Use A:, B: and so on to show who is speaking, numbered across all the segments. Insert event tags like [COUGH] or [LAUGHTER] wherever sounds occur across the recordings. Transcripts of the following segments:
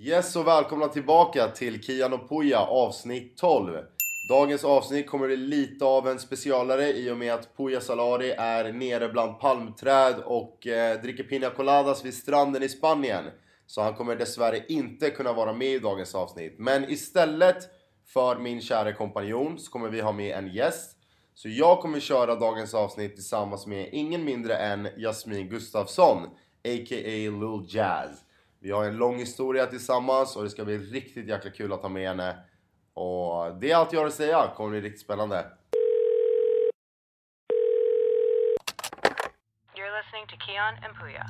A: Yes och välkomna tillbaka till Kian och Puja avsnitt 12. Dagens avsnitt kommer bli lite av en specialare i och med att Puja Salari är nere bland palmträd och eh, dricker pina coladas vid stranden i Spanien. Så han kommer dessvärre inte kunna vara med i dagens avsnitt. Men istället för min kära kompanjon så kommer vi ha med en gäst. Så jag kommer köra dagens avsnitt tillsammans med ingen mindre än Jasmin Gustafsson, a.k.a. Lil Jazz. Vi har en lång historia tillsammans och det ska bli riktigt jäkla kul att ha med henne. Och det är allt jag har att säga, Det kommer bli riktigt spännande.
B: You're listening to Keon and Puya.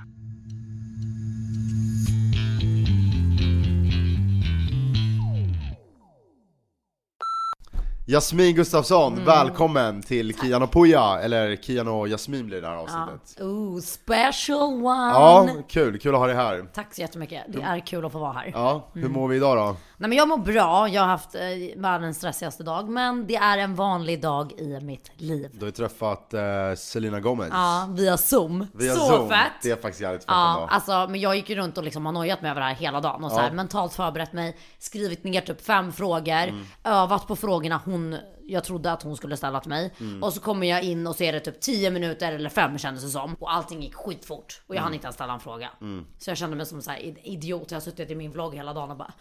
A: Jasmin Gustafsson, välkommen till Kian och Puja, eller Kian och Jasmin blir det här avsnittet.
C: Ooh, special one!
A: Ja, kul, kul att ha dig här.
C: Tack så jättemycket. Det är kul att få vara här.
A: Ja, hur mår vi idag då?
C: Nej, men jag mår bra. Jag har haft eh, världens stressigaste dag, men det är en vanlig dag i mitt liv.
A: Du har ju träffat eh, Selena Gomez.
C: Ja, via Zoom.
A: Via
C: så
A: Zoom.
C: fett!
A: Det är faktiskt jävligt fett
C: Ja,
A: ändå.
C: alltså, men jag gick ju runt och liksom har nojat mig över det här hela dagen och så här, mentalt förberett mig, skrivit ner typ fem frågor,
A: Mm.
C: övat på frågorna hon, jag trodde att hon skulle ställa till mig.
A: Mm.
C: Och så kommer jag in och så är det typ 10 minuter eller 5 kändes det som. Och allting gick skitfort. Och jag
A: Mm.
C: hann inte ens ställa en fråga. Så jag kände mig som en idiot. Jag har suttit i min vlogg hela dagen och bara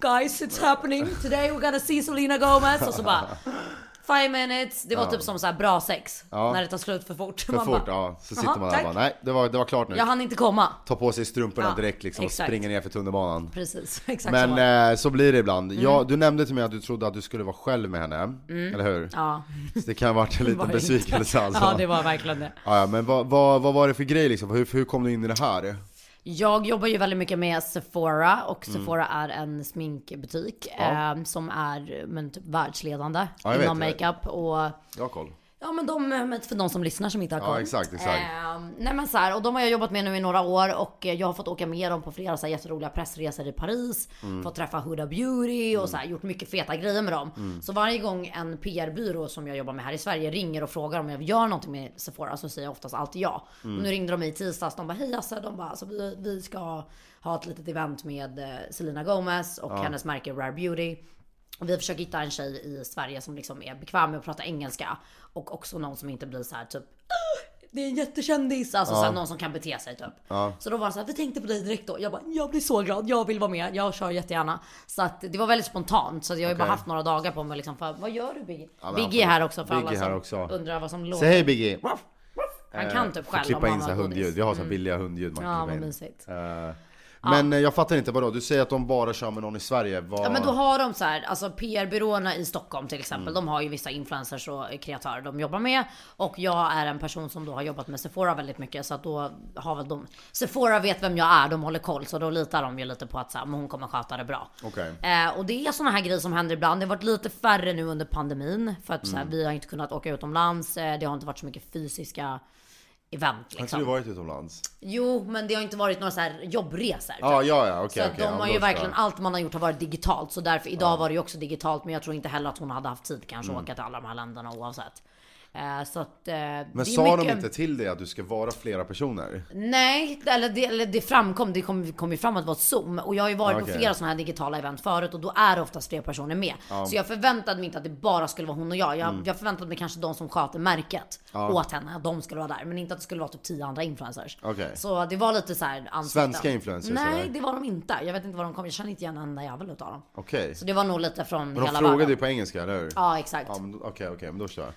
C: Guys it's happening today we're gonna see Selena Gomez. Och så bara [LAUGHS] Five minutes, det var typ som så bra sex. När det tar slut för fort.
A: För
C: Man
A: fort,
C: bara,
A: ja. Så sitter
C: "Jaha,
A: man där och
C: tack."
A: bara, nej, det var, det var klart nu.
C: Jag hann inte komma.
A: Ta på sig strumporna
C: Ja,
A: direkt liksom och
C: exakt.
A: springer ner för tunnelbanan.
C: Precis, [LAUGHS] exakt
A: Men.
C: Mm.
A: eh, så blir det ibland. Ja, du nämnde till mig att du trodde att du skulle vara själv med henne, eller hur?
C: Ja.
A: Så det kan ha varit en [LAUGHS] liten besvikelse alltså. [LAUGHS]
C: Ja det var verkligen det.
A: Ja, ja, men vad, vad, vad var det för grej liksom? Hur, hur kom du in i det här?
C: Jag jobbar ju väldigt mycket med Sephora och
A: Mm.
C: Sephora är en sminkbutik eh, som är men, typ världsledande
A: Ja,
C: inom makeup och
A: Jag har koll.
C: Ja men de, men för de som lyssnar som inte har koll.
A: Ja, exakt, exakt.
C: Eh, nej men så här, och de har jag jobbat med nu i några år och eh, jag har fått åka med dem på flera så här jätteroliga pressresor i Paris.
A: Mm.
C: Fått träffa Huda Beauty och så här, gjort mycket feta grejer med dem.
A: Mm.
C: Så varje gång en PR-byrå som jag jobbar med här i Sverige ringer och frågar om jag gör någonting med Sephora så säger jag oftast alltid ja.
A: Mm.
C: Och nu ringde de mig i tisdags. De bara hej Hasse, de bara alltså, vi, vi ska ha ett litet event med eh, Selena Gomez och hennes märke Rare Beauty. Och vi försöker hitta en tjej i Sverige som liksom är bekväm med att prata engelska. Och också någon som inte blir så här typ "Ah, det är en jättekändis, alltså så här, någon som kan bete sig typ. Så då var det så här, vi tänkte på dig direkt då. Jag bara, jag blir så glad, jag vill vara med, jag kör jättegärna. Så att det var väldigt spontant, så jag har ju bara
A: Okej.
C: haft några dagar på mig liksom för, vad gör du Biggie?
A: men
C: Biggie är här också för
A: Biggie
C: alla som undrar vad som låter.
A: Säg hej Biggie!
C: Han kan typ
A: Får
C: själv
A: klippa
C: om
A: in
C: han
A: så
C: har
A: hundljud, jag har så här billiga hundljud man
C: Ja,
A: kan
C: vad
A: klippa in.
C: mysigt.
A: Eh, Men eh, jag fattar inte, vadå? Du säger att de bara kör med någon i Sverige? Vad...
C: Ja men då har de så här, alltså PR-byråerna i Stockholm till exempel, de har ju vissa influencers och kreatörer de jobbar med. Och jag är en person som då har jobbat med Sephora väldigt mycket så att då har väl de, Sephora vet vem jag är, de håller koll så då litar de ju lite på att så här, hon kommer sköta det bra.
A: Okej.
C: Eh, och det är såna här grejer som händer ibland. Det har varit lite färre nu under pandemin för att så
A: Mm.
C: här, vi har inte kunnat åka utomlands. Eh, det har inte varit så mycket fysiska event
A: Har inte
C: liksom.
A: du varit utomlands?
C: Jo, men det har inte varit några så här jobbresor.
A: Ja, ja, ja, okej,
C: Så
A: okej.
C: de
A: ja,
C: har
A: då
C: ju verkligen,
A: jag.
C: allt man har gjort har varit digitalt. Så därför, idag var det ju också digitalt. Men jag tror inte heller att hon hade haft tid kanske att åka till alla de här länderna oavsett. Eh, så att, eh,
A: Men sa de
C: mycket-
A: inte till dig att du ska vara flera personer?
C: Nej, eller det, eller det framkom, det kom, kom ju fram att det var zoom. Och jag har ju varit
A: Okej.
C: på flera sådana här digitala event förut och då är det oftast fler personer med. Så jag förväntade mig inte att det bara skulle vara hon och jag. Jag,
A: Mm.
C: jag förväntade mig kanske de som sköter märket åt henne, att de skulle vara där. Men inte att det skulle vara typ tio andra influencers.
A: Okej.
C: Så det var lite så här ansikten.
A: Svenska influencers,
C: Nej,
A: eller?
C: det var de inte. Jag vet inte var de kom. Jag känner inte igen en enda jävel utav dem.
A: Okej.
C: Så det var nog lite från
A: Men de
C: hela
A: frågade ju på engelska, eller hur?
C: Ja, exakt.
A: Ja, Okej, okej, men då förstår jag.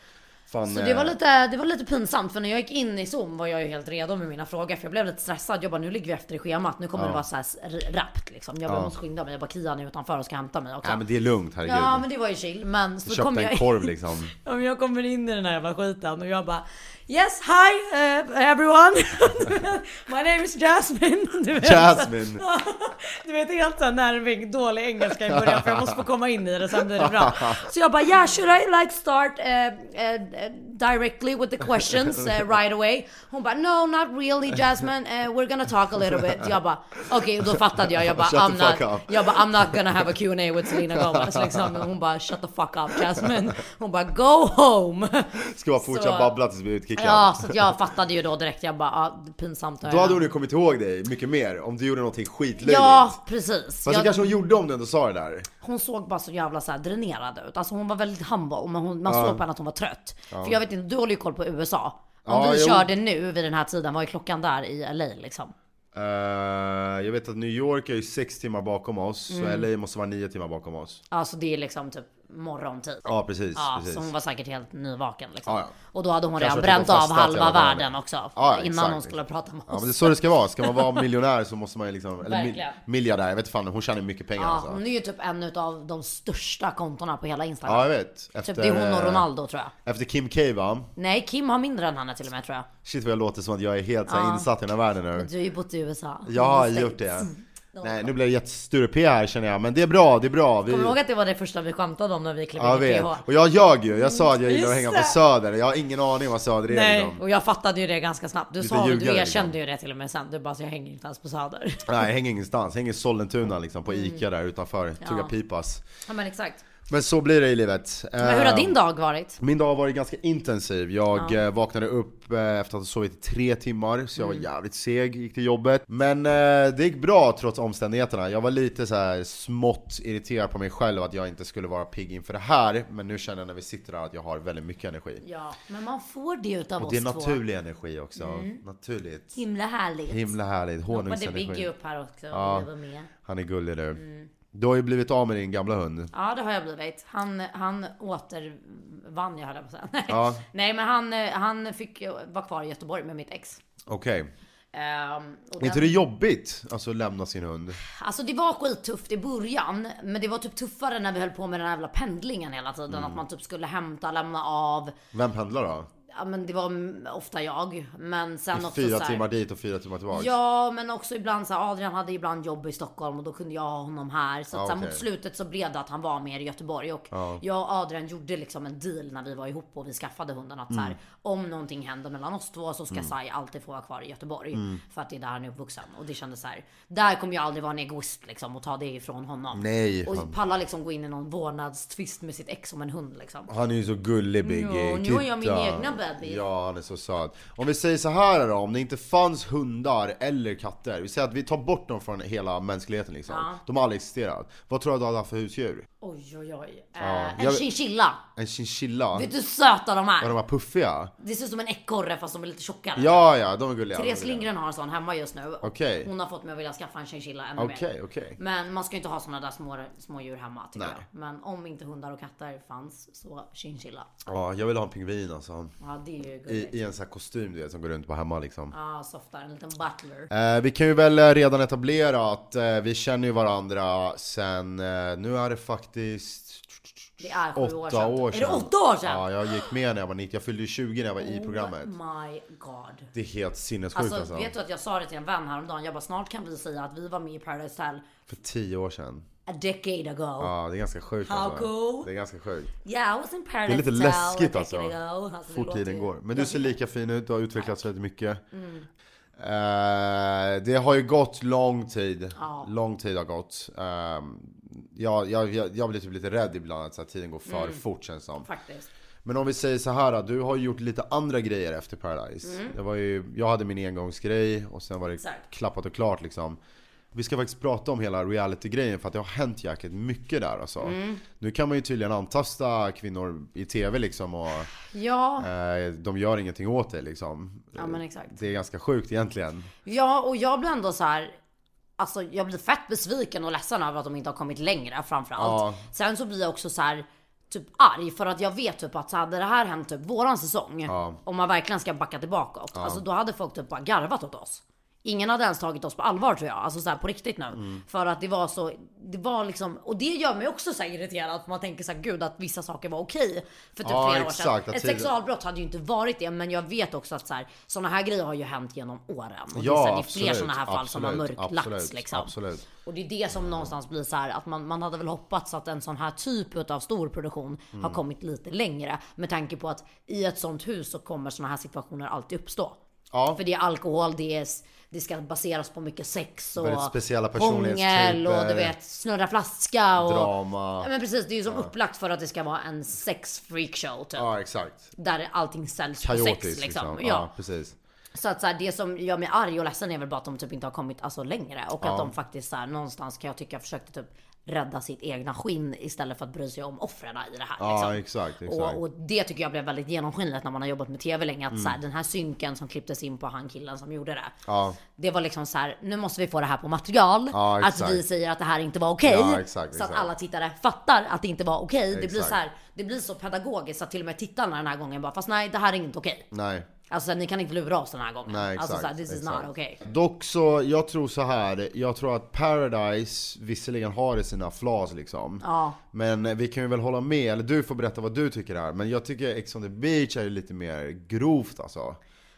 A: Fan,
C: Så det var,
A: eh,
C: lite, det var lite pinsamt för när jag gick in i zoom var jag ju helt redo med mina frågor för jag blev lite stressad. Jag bara nu ligger vi efter i schemat. Nu kommer det vara så här r- rappt liksom. Jag bara måste skynda mig. Jag bara Kian är utanför och ska hämta mig också.
A: Nej men det är lugnt, herregud.
C: ja men det var ju chill. Men så
A: Köpte
C: kom
A: en
C: jag
A: korv liksom. [LAUGHS]
C: Om jag kommer in i den här jävla skiten och jag bara Yes, hi uh, everyone! [LAUGHS] My name is Jasmine. [LAUGHS] Du vet,
A: Jasmine! [LAUGHS]
C: du vet helt såhär nervig, dålig engelska i början för jag måste få komma in i det sen blir det bra. Så jag bara yeah should I like start uh, uh, directly with the questions uh, right away? Hon bara no not really Jasmine, uh, we're gonna talk a little bit. Jag bara okej okay, då fattade jag. Jag bara, I'm not, jag bara I'm not gonna have a Q&A with Selena Gomez liksom. Hon bara shut the fuck up Jasmine. Hon bara go home.
A: Ska bara fortsätta babbla tills vi är utkickade.
C: Ja, så jag fattade ju då direkt. Jag bara, ah, pinsamt.
A: Då hade hon ju kommit ihåg dig mycket mer om du gjorde någonting skitlöjligt.
C: Ja, Ja precis.
A: Fast det
C: Jag,
A: kanske hon gjorde om du ändå sa det där.
C: hon såg bara så jävla så här dränerad ut. Alltså hon var väldigt humble men hon, man såg på henne att hon var trött. För jag vet inte, du håller ju koll på USA. Om
A: Ja,
C: vi
A: jo.
C: körde nu vid den här tiden, vad är klockan där i LA liksom?
A: Eh, jag vet att New York är ju sex timmar bakom oss,
C: Mm.
A: så LA måste vara nio timmar bakom oss.
C: Alltså det är liksom typ morgontid.
A: Ja precis,
C: Ja,
A: precis.
C: så hon var säkert helt nyvaken liksom.
A: Ja, ja.
C: Och då hade hon
A: Kanske
C: redan bränt av halva världen också.
A: Ja,
C: innan
A: exakt,
C: hon skulle prata med
A: Ja
C: oss.
A: men det är så det ska vara, ska man vara [LAUGHS] miljonär så måste man ju liksom, eller
C: Verkligen.
A: miljardär, jag vet fan, hon tjänar mycket pengar
C: Ja,
A: alltså.
C: hon är ju typ en av de största kontona på hela Instagram.
A: Ja jag vet. Efter,
C: typ det är hon och
A: eh,
C: Ronaldo tror jag.
A: Efter Kim K va?
C: Nej, Kim har mindre än henne till och med tror jag.
A: Shit vad jag låter som att jag är helt så insatt i den här världen nu.
C: Du har ju bott i USA.
A: Jag har gjort det. [LAUGHS] Nej nu blir det jättestor P här känner jag, men det är bra, det är bra. Vi...
C: Kommer du ihåg att det var det första vi skämtade om när vi klev
A: Ja,
C: in i
A: vet.
C: PH?
A: Och jag ljög ju, jag sa att jag gillar att hänga på. Söder, jag har ingen aning vad Söder är
C: Nej,
A: liksom.
C: och jag fattade ju det ganska snabbt. Du
A: Lite
C: sa, du
A: ljugare,
C: erkände
A: liksom.
C: ju det till och med sen. Du bara, så jag hänger inte ens på Söder.
A: Nej jag hänger ingenstans, jag hänger i Sollentuna liksom på Ica där utanför, tugga pipas.
C: Ja men exakt.
A: Men så blir det i livet.
C: Men hur har
A: Eh,
C: din dag varit?
A: Min dag har varit ganska intensiv. Jag eh, vaknade upp eh, efter att ha sovit i tre timmar, så jag var jävligt seg, gick till jobbet. Men eh, det gick bra trots omständigheterna. Jag var lite så här smått irriterad på mig själv att jag inte skulle vara pigg inför det här. Men nu känner jag när vi sitter här att jag har väldigt mycket energi.
C: Ja, men man får det utav
A: Och
C: oss
A: det är
C: två.
A: naturlig energi också. Naturligt.
C: Himla härligt.
A: Himla härligt.
C: Hoppade Biggie
A: Honungsenergi.
C: upp här också
A: Ja.
C: och.
A: Han är gullig du.
C: Mm.
A: Du har ju blivit av med din gamla hund.
C: Ja det har jag blivit. Han, han återvann jag höll på att säga. [LAUGHS]
A: Ja.
C: Nej men han, han fick vara kvar i Göteborg med mitt ex.
A: Okej.
C: Ehm, och
A: Är inte det jobbigt? Alltså lämna sin hund?
C: Alltså det var skittufft i början, men det var typ tuffare när vi höll på med den här jävla pendlingen hela tiden.
A: Mm.
C: Att man typ skulle hämta, lämna av.
A: Vem pendlar då?
C: Ja men det var mm, ofta jag. Men sen också
A: Fyra
C: så här,
A: timmar dit och fyra timmar tillbaka?
C: Ja men också ibland så här, Adrian hade ibland jobb i Stockholm och då kunde jag ha honom här. Så, att,
A: Ja,
C: så här,
A: okej.
C: mot slutet så blev det att han var mer i Göteborg. Och jag och Adrian gjorde liksom en deal när vi var ihop och vi skaffade hunden. Att så
A: Mm.
C: här, om någonting händer mellan oss två så ska Sai alltid få vara kvar i Göteborg.
A: Mm.
C: För att det är där han är uppvuxen. Och det kändes så här. Där kommer jag aldrig vara en egoist liksom och ta det ifrån honom.
A: Nej,
C: Och palla liksom gå in i någon vårdnadstvist med sitt ex om en hund liksom.
A: Han är ju så gullig Biggie.
C: Ja, nu har jag min egna baby.
A: Ja, han är så söt. Om vi säger så här då, om det inte fanns hundar eller katter, vi säger att vi tar bort dem från hela mänskligheten liksom. De har aldrig existerat. Vad tror du att du hade haft för husdjur?
C: Oj oj oj.
A: Ja,
C: Eh, en
A: jag-
C: chinchilla.
A: En chinchilla?
C: Vet du hur söta de är?
A: de var puffiga?
C: Det ser ut som en ekorre fast de är lite tjockare.
A: Ja, ja, de är gulliga. är
C: Therese. Lindgren har en sån hemma just nu.
A: Okej.
C: Hon har fått mig att vilja skaffa en chinchilla ännu
A: Okej,
C: mer.
A: okej.
C: Men man ska ju inte ha såna där små, små djur hemma tycker
A: Nej.
C: jag. Men om inte hundar och katter fanns så chinchilla.
A: Ja, jag vill ha en pingvin alltså.
C: Ja det är ju gulligt.
A: I, I en sån här kostym du vet som går runt på hemma liksom.
C: Ja softar, en liten butler.
A: Eh, vi kan ju väl eh, redan etablera att eh, vi känner ju varandra sen, eh, nu är det faktiskt
C: Det är sju år
A: åtta
C: sedan.
A: år
C: Är
A: sedan.
C: det åtta år sedan?
A: Ja, jag gick med när jag var 90, jag fyllde ju 20 när jag var i programmet.
C: Oh my god.
A: Det är helt sinnessjukt
C: Alltså,
A: alltså.
C: vet du att jag sa det till en vän häromdagen. Jag bara snart kan vi säga att vi var med i Paradise Hotel
A: För 10 år sedan.
C: A decade ago.
A: Ja, det är ganska sjukt
C: How
A: alltså.
C: cool?
A: Det är ganska sjukt.
C: Yeah, I was in Paradise
A: Det är lite läskigt alltså.
C: Alltså,
A: Fort tiden går. Men du ser lika fin ut, du har utvecklats väldigt mycket.
C: Mm.
A: Eh, det har ju gått lång tid.
C: Ja.
A: Lång tid har gått. Um, jag, jag, jag, blir typ lite rädd ibland att så här, tiden går för
C: Mm.
A: fort känns som.
C: Faktiskt.
A: Men om vi säger så här, du har gjort lite andra grejer efter Paradise. Det var ju, jag hade min engångsgrej och sen var det
C: Mm. Exakt.
A: klappat och klart liksom. Vi ska faktiskt prata om hela reality-grejen för att det har hänt jäkligt mycket där alltså.
C: Mm.
A: Nu kan man ju tydligen antasta kvinnor i TV liksom och
C: Ja,
A: eh, de gör ingenting åt det liksom.
C: ja men exakt.
A: Det är ganska sjukt egentligen.
C: Ja, och jag blir ändå så här. Alltså jag blir fett besviken och ledsen över att de inte har kommit längre framförallt.
A: Ja.
C: Sen så blir jag också så här typ arg för att jag vet typ att så hade det här hänt typ våran säsong.
A: Ja.
C: Om man verkligen ska backa tillbaka. Alltså då hade folk typ bara garvat åt oss. Ingen hade ens tagit oss på allvar tror jag. Alltså så här på riktigt nu.
A: Mm.
C: För att det var så, det var liksom, och det gör mig också så irriterad. För man tänker så här, gud att vissa saker var okej. För typ
A: Ja,
C: flera år sedan. Ett
A: tiden-
C: sexualbrott hade ju inte varit det. Men jag vet också att så här, såna här grejer har ju hänt genom åren. Och
A: Ja,
C: det är, så här, det är
A: absolut,
C: fler såna här fall som har
A: absolut,
C: mörklagts
A: absolut,
C: liksom.
A: absolut.
C: Och det är det som någonstans blir så här att man, man hade väl hoppats att en sån här typ av stor produktion
A: Mm.
C: har kommit lite längre. Med tanke på att i ett sånt hus så kommer såna här situationer alltid uppstå.
A: Ja.
C: För det är alkohol, det, är, det ska baseras på mycket sex och
A: speciella
C: hångel och du vet snurra flaska och
A: Drama.
C: Ja, men precis, det är ju som upplagt för att det ska vara en sex freak show typ.
A: Ja exakt.
C: Där allting säljs på sex liksom.
A: liksom.
C: Ja.
A: Ja. precis.
C: Så att så här, det som gör mig arg och ledsen är väl bara att de typ inte har kommit alltså, längre. Och att de faktiskt så här, någonstans kan jag tycka försökte typ rädda sitt egna skinn istället för att bry sig om offren i det här.
A: Ja,
C: liksom.
A: exakt, exakt. Mm.
C: Och, och det tycker jag blev väldigt genomskinligt när man har jobbat med TV länge. Att så här, den här synken som klipptes in på han killen som gjorde det.
A: Ja.
C: Det var liksom så här, nu måste vi få det här på material.
A: Ja,
C: att vi säger att det här inte var okej.
A: Ja, exakt,
C: så att alla tittare fattar att det inte var okej. Det blir så här, det blir så pedagogiskt att till och med tittarna den här gången bara, fast nej det här är inte okej.
A: Nej.
C: Alltså ni kan inte lura oss den här gången.
A: Nej, exakt,
C: alltså så här, this is
A: exakt.
C: not okay.
A: Dock så, jag tror så här. Jag tror att Paradise visserligen har sina flaws liksom.
C: Ja.
A: Men vi kan ju väl hålla med, eller du får berätta vad du tycker här. Men jag tycker Ex on the beach är lite mer grovt alltså.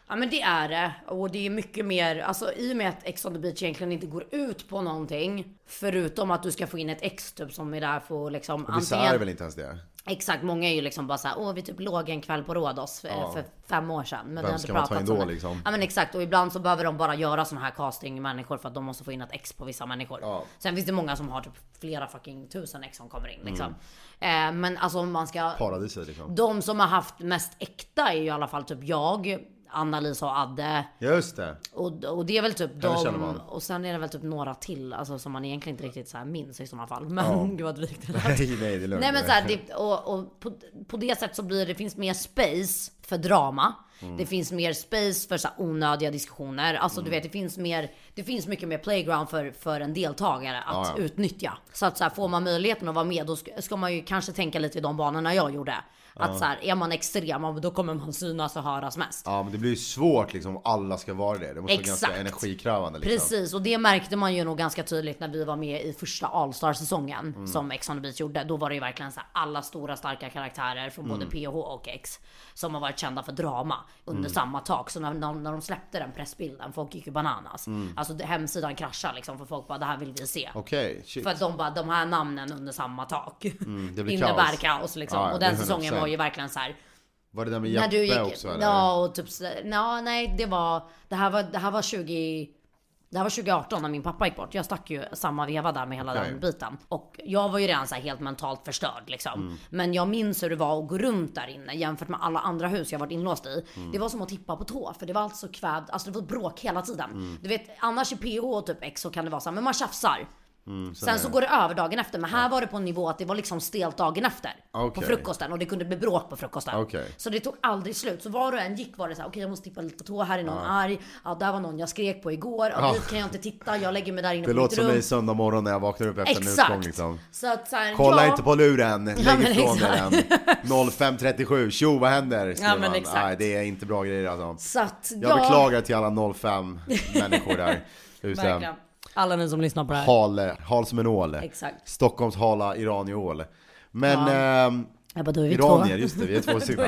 C: Ja men det är det. Och det är mycket mer, alltså i och med att Ex on the beach egentligen inte går ut på någonting. Förutom att du ska få in ett ex typ som är där för att liksom
A: Och vissa är väl inte ens det?
C: Exakt, många är ju liksom bara såhär, åh vi typ låg en kväll på Rhodos för, för fem år sedan. Men
A: Vem
C: vi har inte
A: ska man ta in då, liksom?
C: Ja men exakt, och ibland så behöver de bara göra såna här casting-människor för att de måste få in ett ex på vissa människor.
A: Ja.
C: Sen finns det många som har typ flera fucking tusen ex som kommer in liksom.
A: Mm.
C: Eh, men alltså om man ska...
A: Paradiset liksom.
C: De som har haft mest äkta är ju i alla fall typ jag, Anna-Lisa och Adde.
A: Just det.
C: Och, och det är väl typ de, och sen är det väl typ några till, alltså som man egentligen inte riktigt så minns i sådana fall. Men [LAUGHS] gud vad drygt det. [LAUGHS]
A: Nej, nej det är lugnt.
C: Nej men så här, det, och, och på, på det sättet så blir det, finns mer space för drama.
A: Mm.
C: Det finns mer space för så här onödiga diskussioner. Alltså
A: Mm.
C: du vet det finns mer, det finns mycket mer playground för, för en deltagare att utnyttja. Så att så här, får man möjligheten att vara med då ska, ska man ju kanske tänka lite i de banorna jag gjorde. Att så här, är man extrem, då kommer man synas och höras mest.
A: Ja men det blir ju svårt liksom om alla ska vara det. Det måste vara
C: Exakt.
A: ganska energikrävande liksom.
C: Precis, och det märkte man ju nog ganska tydligt när vi var med i första All-Star-säsongen
A: Mm.
C: som Ex on the Beach gjorde. Då var det ju verkligen så här, alla stora starka karaktärer från
A: Mm.
C: både PH och X som har varit kända för drama under
A: Mm.
C: samma tak. Så när, när, de släppte den pressbilden, folk gick ju bananas.
A: Mm.
C: Alltså hemsidan kraschade liksom för folk bara det här vill vi se.
A: Okej, shit.
C: För att de bara, de här namnen under samma tak
A: Mm, det blir [LAUGHS]
C: innebär
A: kaos.
C: kaos, liksom.
A: Ja,
C: och den säsongen
A: 100%.
C: var ju verkligen så här.
A: Var det där med
C: När du gick,
A: också eller?
C: ja och typ så- ja, nej det var, det här var, det här var 20, det här var 2018 när min pappa gick bort. Jag stack ju samma veva där med hela
A: Okej.
C: den biten. Och jag var ju redan så här helt mentalt förstörd liksom.
A: Mm.
C: Men jag minns hur det var att gå runt där inne jämfört med alla andra hus jag varit inlåst i.
A: Mm.
C: Det var som att tippa på tå för det var alltså kvävt, alltså det var bråk hela tiden.
A: Mm.
C: Du vet annars i PH och typ X så kan det vara så här, men man tjafsar.
A: Mm,
C: Sen så går det över dagen efter, men här var det på en nivå att det var liksom stelt dagen efter. På
A: Okej.
C: frukosten och det kunde bli bråk på frukosten.
A: Okej.
C: Så det tog aldrig slut. Så var och en gick var det så här, okej jag måste tippa lite på tå, här är någon arg. Ja där var någon jag skrek på igår. Ja,
A: Ja.
C: dit kan jag inte titta, jag lägger mig där inne
A: Det
C: på
A: låter
C: mitt
A: som
C: rum.
A: mig söndag morgon när jag vaknar upp efter en utgång
C: Exakt.
A: liksom.
C: Så att så här,
A: Kolla
C: ja,
A: inte på luren, lägg
C: Ja,
A: ifrån dig
C: exakt.
A: den. 0537, tjo vad händer?
C: Ja, men
A: man.
C: exakt.
A: Nej det är inte bra grejer alltså.
C: Så att,
A: Jag beklagar till alla 05 människor där [LAUGHS] ute.
C: Verkligen. Alla ni som lyssnar på det här.
A: Hal, hal som en ål.
C: Exakt.
A: Stockholms hala iranier-ål. Men
C: Ja.
A: ehm,
C: Jag bara, då är vi
A: iranier,
C: två.
A: just det, vi är två [LAUGHS] stycken.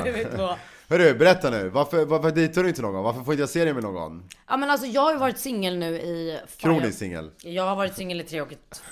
A: Hörru, berätta nu. Varför, varför dejtar du inte någon? Varför får inte jag se dig med någon?
C: Ja men alltså jag har ju varit singel nu i... fan,
A: Kroniskt singel.
C: Jag, jag har varit singel i tre och ett,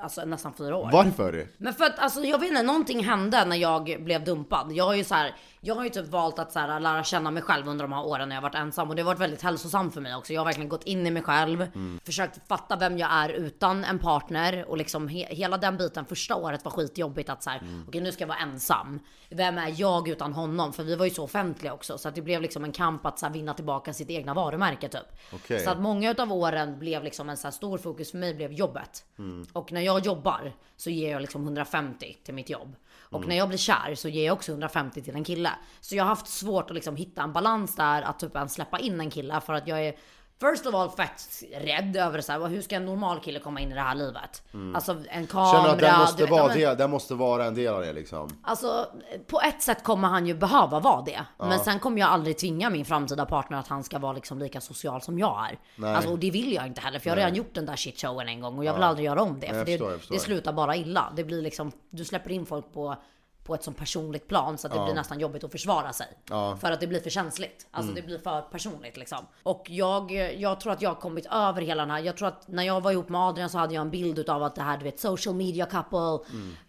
C: alltså nästan fyra år.
A: Varför?
C: Men för att alltså jag vet inte, någonting hände när jag blev dumpad. Jag har ju så här, jag har ju typ valt att så här, lära känna mig själv under de här åren när jag varit ensam och det har varit väldigt hälsosamt för mig också. Jag har verkligen gått in i mig själv, försökt fatta vem jag är utan en partner och liksom he hela den biten första året var skitjobbigt att så här, okej nu ska jag vara ensam. Vem är jag utan honom? För vi var ju så offentliga också så att det blev liksom en kamp att så här, vinna tillbaka sitt egna varumärke typ.
A: Okej.
C: Så att många utav åren blev liksom en så här stor fokus för mig blev jobbet. Och när jag jobbar så ger jag liksom 150 till mitt jobb. Och när jag blir kär så ger jag också 150 till en kille. Så jag har haft svårt att liksom hitta en balans där att typ ens släppa in en kille för att jag är First of all fett rädd över så här, hur ska en normal kille komma in i det här livet? Alltså en kamera.
A: Känner att den måste,
C: vet,
A: vara
C: ja, men-
A: del, den måste vara en del av det liksom?
C: Alltså på ett sätt kommer han ju behöva vara det. Men sen kommer jag aldrig tvinga min framtida partner att han ska vara liksom lika social som jag är.
A: Nej.
C: Alltså och det vill jag inte heller för jag har redan gjort den där shitshowen en gång och jag vill aldrig göra om det. för
A: förstår,
C: det,
A: förstår.
C: det slutar bara illa. Det blir liksom, du släpper in folk på på ett sånt personligt plan så att det blir nästan jobbigt att försvara sig. För att det blir för känsligt. Alltså det blir för personligt liksom. Och jag, jag tror att jag har kommit över hela den här. Jag tror att när jag var ihop med Adrian så hade jag en bild utav att det här du vet social media couple,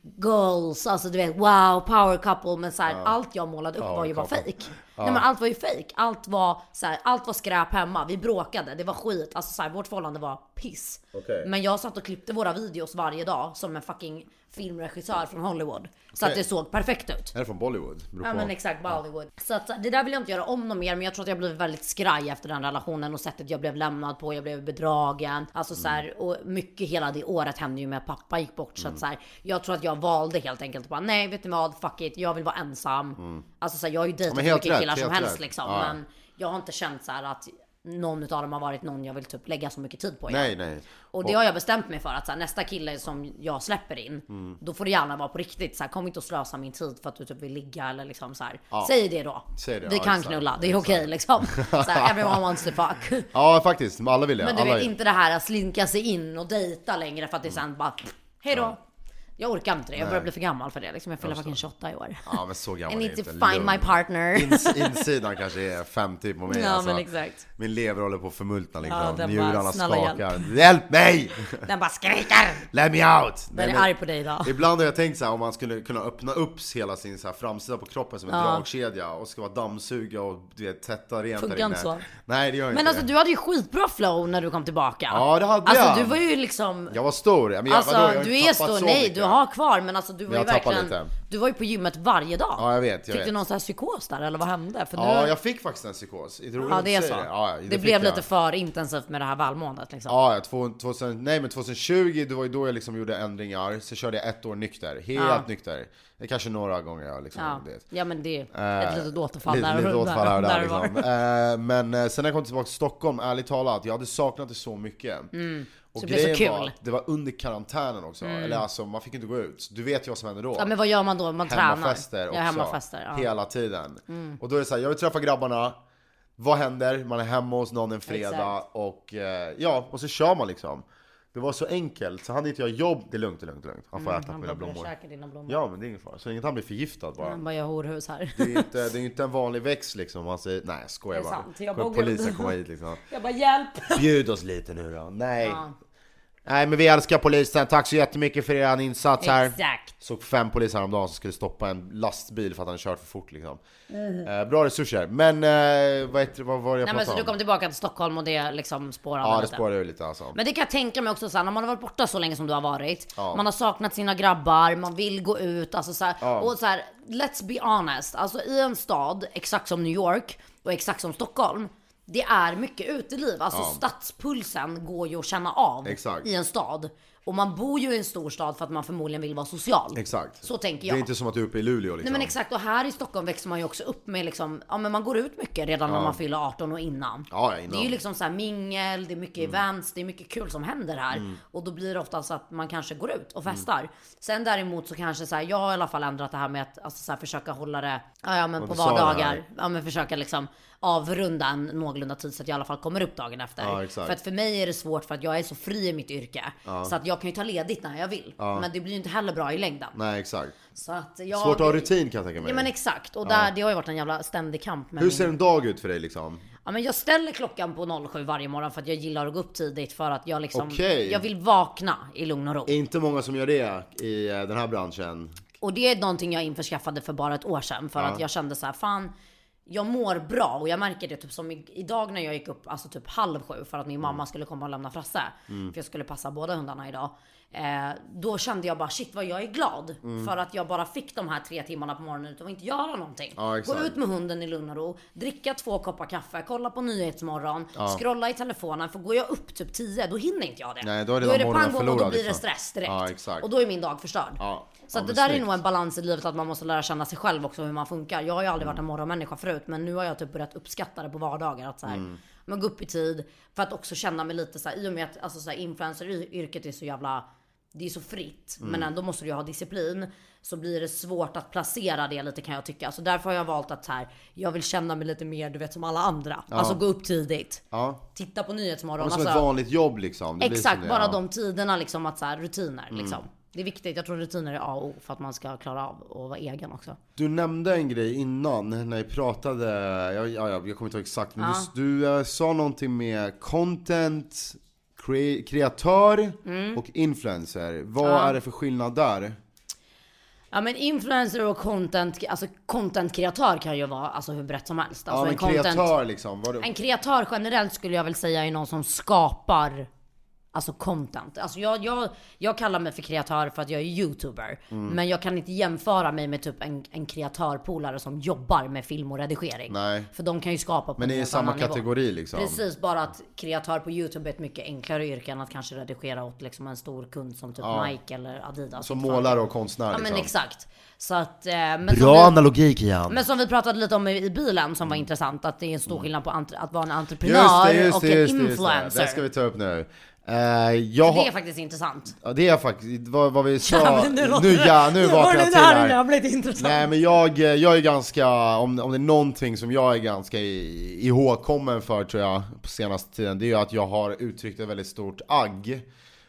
C: goals, alltså du vet wow power couple. Men så här, allt jag målade upp var ju bara
A: couple.
C: fake. Nej men allt var ju fake. Allt var så här, allt var skräp hemma. Vi bråkade, det var skit. Alltså så här, vårt förhållande var piss.
A: Okej.
C: Men jag satt och klippte våra videos varje dag som en fucking filmregissör från Hollywood. Så att
A: Okej.
C: det såg perfekt ut.
A: Är det från Bollywood?
C: Ja men exakt, Bollywood. Så att det där vill jag inte göra om något mer men jag tror att jag blev väldigt skraj efter den relationen och sättet jag blev lämnad på. Jag blev bedragen. Alltså så här, och mycket hela det året hände ju med att pappa gick bort. Så att så här, jag tror att jag valde helt enkelt att bara nej vet ni vad, fuck it, jag vill vara ensam. Alltså så här, jag har ju dejtat
A: helt
C: mycket
A: rätt,
C: killar som helst liksom.
A: Ja.
C: Men jag har inte känt så här att någon utav dem har varit någon jag vill typ lägga så mycket tid på. igen.
A: Nej, nej.
C: Och det har jag bestämt mig för att så här, nästa kille som jag släpper in,
A: Mm.
C: då får det gärna vara på riktigt. Så här, kom inte och slösa min tid för att du typ vill ligga eller liksom så här. Säg det då.
A: Säg det,
C: Vi
A: ja,
C: kan
A: exakt,
C: knulla, det är okej liksom. [LAUGHS] Så här, everyone wants to fuck.
A: Ja faktiskt, alla vill det.
C: Men du
A: alla
C: vet inte det här att slinka sig in och dejta längre för att det sen bara, hej då. Jag orkar inte det, jag börjar bli för gammal för det liksom. Jag fyller fucking 28 i år.
A: Ja men så gammal är
C: need to find my partner.
A: Ins, insidan kanske är 50 på mig
C: Ja,
A: alltså.
C: men exakt.
A: Min lever håller på att förmultna liksom.
C: Ja, den bara,
A: Njurarna
C: snälla
A: skakar. Hjälp. mig!
C: Den bara skriker!
A: Let me out!
C: Den
A: Nej,
C: är
A: men-
C: arg på dig idag.
A: Ibland har jag tänkt så här om man skulle kunna öppna upp hela sin så här framsida på kroppen som en
C: Ja.
A: dragkedja och ska vara dammsuga och du vet tvätta rent
C: Funkar inte så.
A: Nej det gör inte
C: Men alltså du hade ju skitbra flow när du kom tillbaka.
A: Ja, det hade
C: alltså,
A: jag.
C: du var ju liksom...
A: Jag var stor. Men jag,
C: Alltså
A: vadå, jag
C: du är stor, nej du har kvar men alltså du var ju verkligen...
A: lite.
C: Du var ju på gymmet varje dag.
A: Ja jag vet, jag
C: Fick
A: vet.
C: du någon sån här psykos där eller vad hände? För
A: Ja
C: nu...
A: jag fick faktiskt en psykos. Roligt
C: ja det är så.
A: Det, ja,
C: det,
A: fick
C: blev
A: jag.
C: lite för intensivt med det här välmåendet liksom.
A: Ja, ja, två- 2000, nej men 2020 det var ju då jag liksom gjorde ändringar, så körde jag ett år nykter, helt
C: Ja.
A: nykter. Det är kanske några gånger jag liksom
C: Ja,
A: det.
C: ja men det är ett
A: Eh,
C: litet återfall
A: lite,
C: där.
A: lite återfall och där,
C: var.
A: liksom. Eh, Men eh, sen när jag kom tillbaka till Stockholm, ärligt talat, jag hade saknat det så mycket. Och
C: Mm. Så det blev så kul.
A: var, att det var under karantänen också, eller alltså man fick inte gå ut. Du vet ju vad som hände då.
C: Ja men vad gör man då? Man tränar?
A: hemmafester också.
C: Ja hemmafester. Ja. Mm.
A: Hela tiden. Och då är det så här, jag vill träffa grabbarna. Vad händer? Man är hemma hos någon en fredag
C: Exakt.
A: och eh, ja, och så kör man liksom. Det var så enkelt, så hade inte jag jobb. Det är lugnt, det är lugnt, det är lugnt. Han får äta
C: Mm, Han
A: mina
C: bara, "Jag
A: blommor.
C: käkar dina blommor.
A: Ja men det är ingen fara, så länge han blir förgiftad bara.
C: Han bara, jag har horhus här.
A: Det är ju inte, det är ju inte en vanlig växt liksom. Man säger, nej jag skojar
C: Det är
A: bara.
C: sant, jag bara,
A: polisen komma hit liksom.
C: Jag bara, hjälp!
A: Bjud oss lite nu då. Nej.
C: Ja.
A: Nej men vi älskar polisen, tack så jättemycket för er insats här.
C: Exakt.
A: Såg fem poliser häromdagen som skulle stoppa en lastbil för att han kört för fort liksom. Eh, bra resurser. Men eh, vad, heter, vad var det jag
C: Nej men så
A: pratade
C: du
A: om?
C: kom tillbaka till Stockholm och det liksom spårade
A: Ja det
C: lite.
A: spårade ju lite alltså.
C: Men det kan jag tänka mig också så här, när man har varit borta så länge som du har varit.
A: Ja.
C: Man har saknat sina grabbar, man vill gå ut. Alltså så här,
A: Ja.
C: Och så här, let's be honest. Alltså i en stad, exakt som New York och exakt som Stockholm. Det är mycket uteliv. Alltså stadspulsen går ju att känna av
A: Exakt.
C: i en stad. Och man bor ju i en stor stad för att man förmodligen vill vara social.
A: Exakt.
C: Så tänker
A: Det
C: jag.
A: är inte som att du är uppe i Luleå liksom.
C: Nej men exakt och här i Stockholm växer man ju också upp med liksom, ja men man går ut mycket redan när man fyller 18 och innan.
A: Ja, innan.
C: Det är ju liksom så här mingel, det är mycket events, det är mycket kul som händer här. Och då blir det ofta så att man kanske går ut och festar. Sen däremot så kanske så här, jag har i alla fall ändrat det här med att alltså så här, försöka hålla det, ja, ja men på
A: det
C: vardagar, ja men försöka liksom avrunda en någorlunda tid så att jag i alla fall kommer upp dagen efter.
A: Ja,
C: för att för mig är det svårt för att jag är så fri i mitt yrke. Så att jag kan ju ta ledigt när jag vill. Men det blir ju inte heller bra i längden.
A: Nej exakt.
C: Så att jag...
A: Svårt att ha rutin kan jag tänka mig.
C: Ja men exakt, och där, det har ju varit en jävla ständig kamp med
A: Hur ser en dag ut för dig liksom?
C: Ja men jag ställer klockan på 07 varje morgon för att jag gillar att gå upp tidigt för att jag liksom...
A: Okej.
C: Jag vill vakna i lugn och ro.
A: Är inte många som gör det i eh, den här branschen.
C: Och det är någonting jag införskaffade för bara ett år sedan för att jag kände så här, fan jag mår bra och jag märker det typ som idag när jag gick upp alltså typ halv sju för att min mamma skulle komma och lämna Frasse. För jag skulle passa båda hundarna idag. Eh, då kände jag bara shit vad jag är glad. För att jag bara fick de här tre timmarna på morgonen utan att inte göra någonting.
A: Ja.
C: Gå ut med hunden i lugn och ro, dricka två koppar kaffe, kolla på Nyhetsmorgon, scrolla i telefonen. För går jag upp typ 10 då hinner inte jag det.
A: Nej, då är
C: då
A: redan
C: är det pang och då blir det
A: liksom.
C: stress direkt.
A: Ja.
C: Och då är min dag förstörd.
A: Ja.
C: Så
A: Ja,
C: det där är
A: snyggt.
C: nog en balans i livet att man måste lära känna sig själv också hur man funkar. Jag har ju aldrig varit en morgonmänniska förut men nu har jag typ börjat uppskatta det på vardagar. Att så här,
A: Mm.
C: men gå upp i tid för att också känna mig lite så här, i och med att alltså, så här, influencer-yrket är så jävla det är så fritt,
A: Mm.
C: men ändå måste du ju ha disciplin. Så blir det svårt att placera det lite kan jag tycka. Så därför har jag valt att här, jag vill känna mig lite mer du vet som alla andra. Alltså gå upp tidigt.
A: Ja.
C: Titta på Nyhetsmorgon.
A: Som ett
C: Alltså,
A: vanligt jobb liksom. Det
C: exakt,
A: som det,
C: bara
A: ja. Mm.
C: de tiderna liksom att så här, rutiner liksom. Det är viktigt, jag tror rutiner är A och O för att man ska klara av att vara egen också.
A: Du nämnde en grej innan när vi pratade, ja, ja, ja, jag kommer inte ihåg exakt, men du, du eh, sa någonting med content, cre- kreatör
C: Mm.
A: och influencer. Vad är det för skillnad där?
C: Ja men influencer och content, alltså content kreatör kan ju vara alltså hur brett som helst. Alltså
A: ja men
C: en, content,
A: kreatör liksom, vad du...
C: en kreatör generellt skulle jag väl säga är någon som skapar Alltså content. Alltså jag, jag, jag kallar mig för kreatör för att jag är youtuber.
A: Mm.
C: Men jag kan inte jämföra mig med typ en, en kreatörpolare som jobbar med film och redigering.
A: Nej.
C: För de kan ju skapa på
A: Men
C: en
A: det är
C: helt
A: samma
C: annan nivå.
A: kategori liksom.
C: Precis, bara att kreatör på YouTube är ett mycket enklare yrke än att kanske redigera åt liksom en stor kund som typ Nike eller Adidas.
A: Som målare och konstnär
C: Ja
A: liksom.
C: men exakt. Så att... eh, Men
A: Bra
C: vi,
A: analogi Kian!
C: men som vi pratade lite om i i bilen som var intressant, att det är en stor skillnad på att vara en
A: Mm. Just
C: entreprenör
A: det, just
C: och
A: det,
C: en
A: just det, just det.
C: influencer.
A: Det ska vi ta upp nu. Eh, jag
C: Det
A: har...
C: är faktiskt intressant.
A: Ja, det är faktiskt, vad, vad vi sa... [LAUGHS]
C: Ja,
A: nu,
C: låter
A: ja, nu vaknar jag till här.
C: jävligt intressant.
A: Nej men jag, jag är ganska, om, om det är någonting som jag är ganska ihågkommen för tror jag på senaste tiden Det är ju att jag har uttryckt ett väldigt stort agg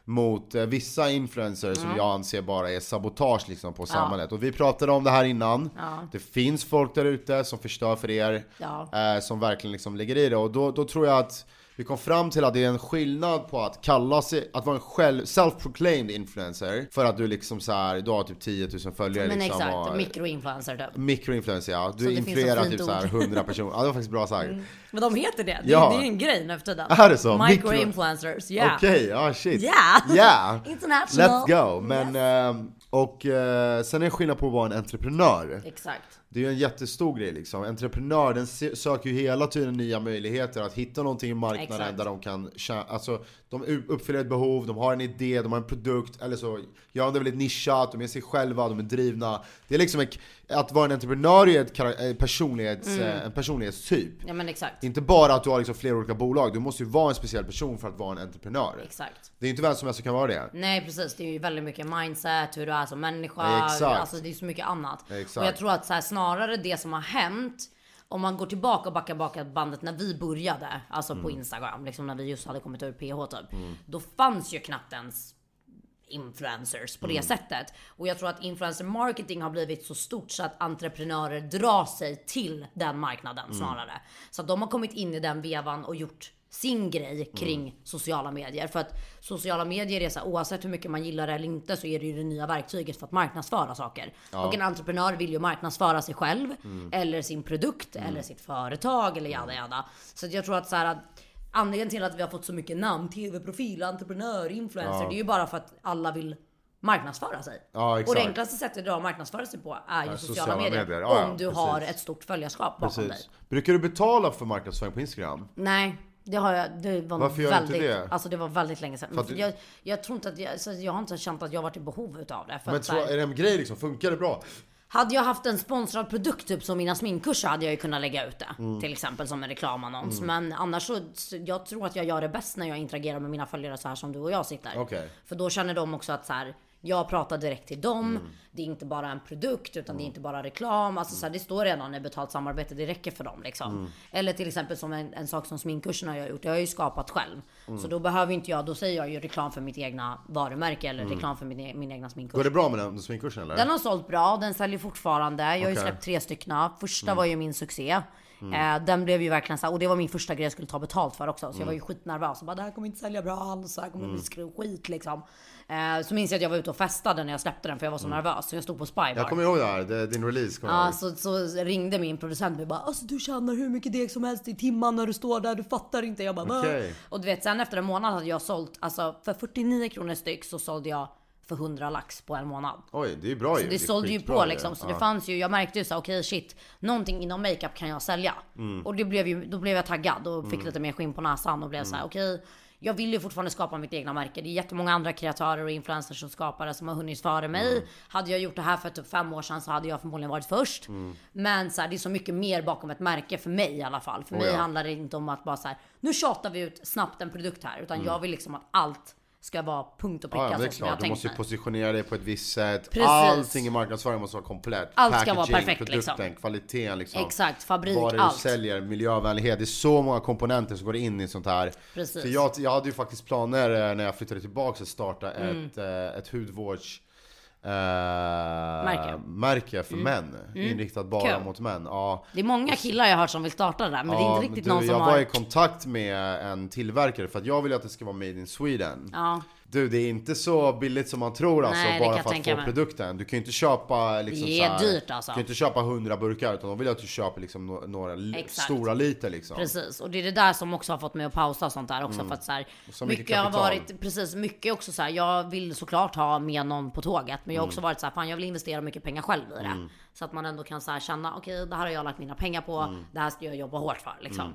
A: mot eh, vissa influencers som jag anser bara är sabotage liksom på samhället Och vi pratade om det här innan Det finns folk där ute som förstör för er
C: Ja.
A: eh, Som verkligen liksom lägger i det och då, då tror jag att vi kom fram till att det är en skillnad på att kalla sig, att vara en själv, self-proclaimed influencer För att du liksom så här, du har typ 10 000 följare
C: Men
A: liksom
C: exakt, mikroinfluencer typ.
A: Mikroinfluencer ja, du
C: Så
A: influerar typ så här
C: ord. Mm.
A: 100 personer, ja det var faktiskt bra sagt
C: Men de heter det, det,
A: Ja.
C: det är en grej nu för tiden.
A: Är det så?
C: Microinfluencers, ja.
A: Okej, ja shit
C: Yeah.
A: Yeah!
C: International.
A: Let's go! Men, ehm, och eh, sen är det skillnad på att vara en entreprenör
C: Exakt.
A: Det är ju en jättestor grej liksom, entreprenör den söker ju hela tiden nya möjligheter att hitta någonting i marknaden
C: Exakt.
A: där de kan tjäna, alltså de uppfyller ett behov, de har en idé, de har en produkt, eller så gör de det väldigt nischat, de är sig själva, de är drivna Det är liksom ett, att vara en entreprenör är ett eh, personlighets,
C: Mm.
A: eh, en personlighetstyp
C: Ja men exakt.
A: Inte bara att du har liksom flera olika bolag, du måste ju vara en speciell person för att vara en entreprenör
C: Exakt.
A: Det är inte vem som helst som kan vara det
C: Nej precis, det är ju väldigt mycket mindset, hur du är som människa,
A: exakt.
C: alltså det är så mycket annat.
A: Exakt.
C: Och jag tror att så här, snarare det som har hänt, om man går tillbaka och backar baka bandet när vi började, alltså
A: Mm.
C: på Instagram, liksom när vi just hade kommit ur PH typ. Då fanns ju knappt ens influencers på
A: Mm.
C: det sättet. Och jag tror att influencer marketing har blivit så stort så att entreprenörer drar sig till den marknaden
A: Mm.
C: snarare. Så att de har kommit in i den vevan och gjort sin grej
A: Mm.
C: kring sociala medier. För att sociala medier är så här, oavsett hur mycket man gillar det eller inte så är det ju det nya verktyget för att marknadsföra saker. Och en entreprenör vill ju marknadsföra sig själv
A: Mm.
C: eller sin produkt eller sitt företag eller jada jada. Så jag tror att så här att anledningen till att vi har fått så mycket namn, tv-profil, entreprenör, influencer, det är ju bara för att alla vill marknadsföra sig.
A: Ja,
C: och det enklaste sättet idag att marknadsföra sig på är ju
A: Ja,
C: sociala,
A: sociala
C: medier.
A: medier. Ja,
C: om
A: ja,
C: du
A: precis.
C: har ett stort följarskap bakom dig.
A: Precis. Brukar du betala för marknadsföring på Instagram?
C: Nej, det har jag. Det var
A: Varför gör du inte
C: väldigt,
A: det?
C: Alltså det var väldigt länge sedan.
A: Du-
C: jag, jag tror inte att jag, så jag har inte känt att jag varit i behov utav det.
A: Men
C: så
A: är det en grej liksom? Funkar det bra?
C: hade jag haft en sponsrad produkt typ som mina sminkkurser hade jag ju kunnat lägga ut det.
A: Mm.
C: Till exempel som en reklamannons. Men annars så, jag tror att jag gör det bäst när jag interagerar med mina följare så här som du och jag sitter.
A: Okej.
C: För då känner de också att så här, jag pratar direkt till dem.
A: Mm.
C: Det är inte bara en produkt utan det är inte bara reklam. Alltså så här, det står redan i betalt samarbete. Det räcker för dem liksom.
A: Mm.
C: Eller till exempel som en, en sak som sminkkurserna jag har gjort. Det har jag ju skapat själv.
A: Mm.
C: Så då behöver inte jag, då säger jag ju reklam för mitt egna varumärke eller reklam för min, e- min egna sminkkurs.
A: Går det bra med den sminkkursen eller?
C: Den har sålt bra, den säljer fortfarande. Jag har ju.
A: Mm.
C: släppt tre stycken. Första var ju min succé. Eh, den blev ju verkligen så här, och det var min första grej jag skulle ta betalt för också. Så
A: Mm.
C: jag var ju skitnervös och bara det här kommer inte sälja bra alls. Det här kommer bli skru- skit liksom. Eh, så minns jag att jag var ute och festade när jag släppte den för jag var så nervös. Så jag stod på Spybar.
A: Mm. Jag kommer ihåg det här, det, din release kommer
C: så, så ringde min producent mig bara alltså du tjänar hur mycket deg som helst i timmen när du står där, du fattar inte. Jag bara?
A: Okej.
C: Och du vet sen efter en månad hade jag sålt, alltså för 49 kronor styck så sålde jag för 100 lax på en månad.
A: Oj, det är bra ju.
C: Det
A: är
C: sålde ju på liksom. Så
A: Ja.
C: det fanns ju, jag märkte ju så okej shit, någonting inom makeup kan jag sälja.
A: Mm.
C: Och det blev ju, då blev jag taggad och fick lite mer skinn på näsan och blev så
A: Mm.
C: här, okej. jag vill ju fortfarande skapa mitt egna märke. Det är jättemånga andra kreatörer och influencers och skapare som har hunnit före mig.
A: Mm.
C: Hade jag gjort det här för typ fem år sedan så hade jag förmodligen varit först.
A: Mm.
C: Men så här, det är så mycket mer bakom ett märke för mig i alla fall. För
A: Oh
C: mig
A: ja.
C: handlar det inte om att bara så här, nu tjatar vi ut snabbt en produkt här. Utan jag vill liksom att allt ska vara punkt och pricka.
A: Ja, men det är
C: så som jag
A: klart, du
C: tänkt
A: måste ju
C: mig.
A: positionera dig på ett visst sätt.
C: Precis.
A: Allting i marknadsföring måste vara komplett.
C: Allt ska vara perfekt, liksom.
A: produkten, kvaliteten liksom.
C: Exakt, fabrik,
A: Vad det du
C: allt.
A: säljer, miljövänlighet. Det är så många komponenter som går in i sånt här.
C: Precis.
A: Så jag, jag hade ju faktiskt planer eh, när jag flyttade tillbaka att starta
C: Mm.
A: ett, eh, ett hudvårds... Eh,
C: Märke.
A: märke för män. Inriktat bara
C: Mm. Kul.
A: mot män. Ja.
C: Det är många killar jag har hört som vill starta det där, men det är
A: Ja,
C: inte riktigt
A: du,
C: någon som
A: jag
C: har...
A: var i kontakt med en tillverkare för att jag vill att det ska vara made in Sweden.
C: Ja,
A: Du, det är inte så billigt som man tror alltså,
C: Nej,
A: bara för att få
C: mig.
A: produkten. Du kan ju inte köpa liksom
C: Det är
A: så här,
C: dyrt, alltså.
A: Du kan ju inte köpa 100 burkar utan de vill att du köper liksom några
C: Exakt.
A: stora liter liksom.
C: Precis, och det är det där som också har fått mig att pausa och sånt där också för att så här,
A: så mycket
C: mycket, har varit, precis mycket också så här, jag vill såklart ha med någon på tåget men jag har
A: Mm.
C: också varit så här, fan jag vill investera mycket pengar själv i det. Så att man ändå kan så här, känna, okej det här har jag lagt mina pengar på,
A: Mm.
C: det här ska jag jobba hårt för liksom.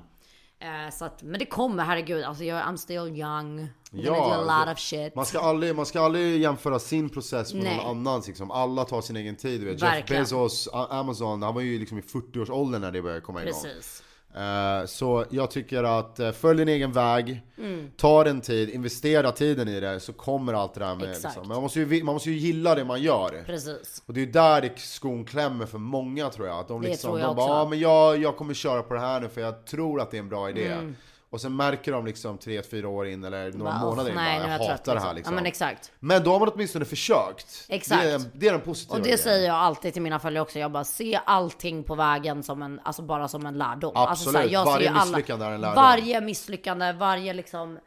C: Eh, så att, men det kommer, herregud, alltså jag, I'm still young, I'm
A: Ja,
C: gonna do a lot
A: det-
C: of shit.
A: Man ska aldrig, man ska aldrig jämföra sin process med
C: Nej.
A: någon annans liksom. Alla tar sin egen tid. Du vet. Jeff. Bezos, Amazon, han var ju liksom i 40-årsåldern när det började komma igång.
C: Precis.
A: Eh, Så jag tycker att eh, följ din egen väg,
C: Mm.
A: ta den tid, investera tiden i det så kommer allt det där med. Liksom. Man, måste ju, man måste ju gilla det man gör.
C: Precis.
A: Och det är ju där det skon klämmer för många tror jag. Att de
C: Det
A: liksom,
C: tror jag
A: de bara,
C: också.
A: ja men jag, jag kommer köra på det här nu för jag tror att det är en bra idé.
C: Mm.
A: Och sen märker de liksom 3-4 år in eller några
C: Bara,
A: månader
C: "Åh,
A: in
C: nej,
A: bara, jag
C: jag
A: hatar det här
C: liksom."
A: liksom.
C: Ja men exakt.
A: Men då har man åtminstone försökt.
C: Exakt.
A: Det är, det är den positiva
C: Och det
A: grejen.
C: säger jag alltid till mina följare också. Jag bara se allting på vägen som en, alltså bara som en lärdom. Alltså,
A: Absolut.
C: jag
A: Varje
C: ser ju
A: misslyckande är en lärdom.
C: Varje misslyckande, varje liksom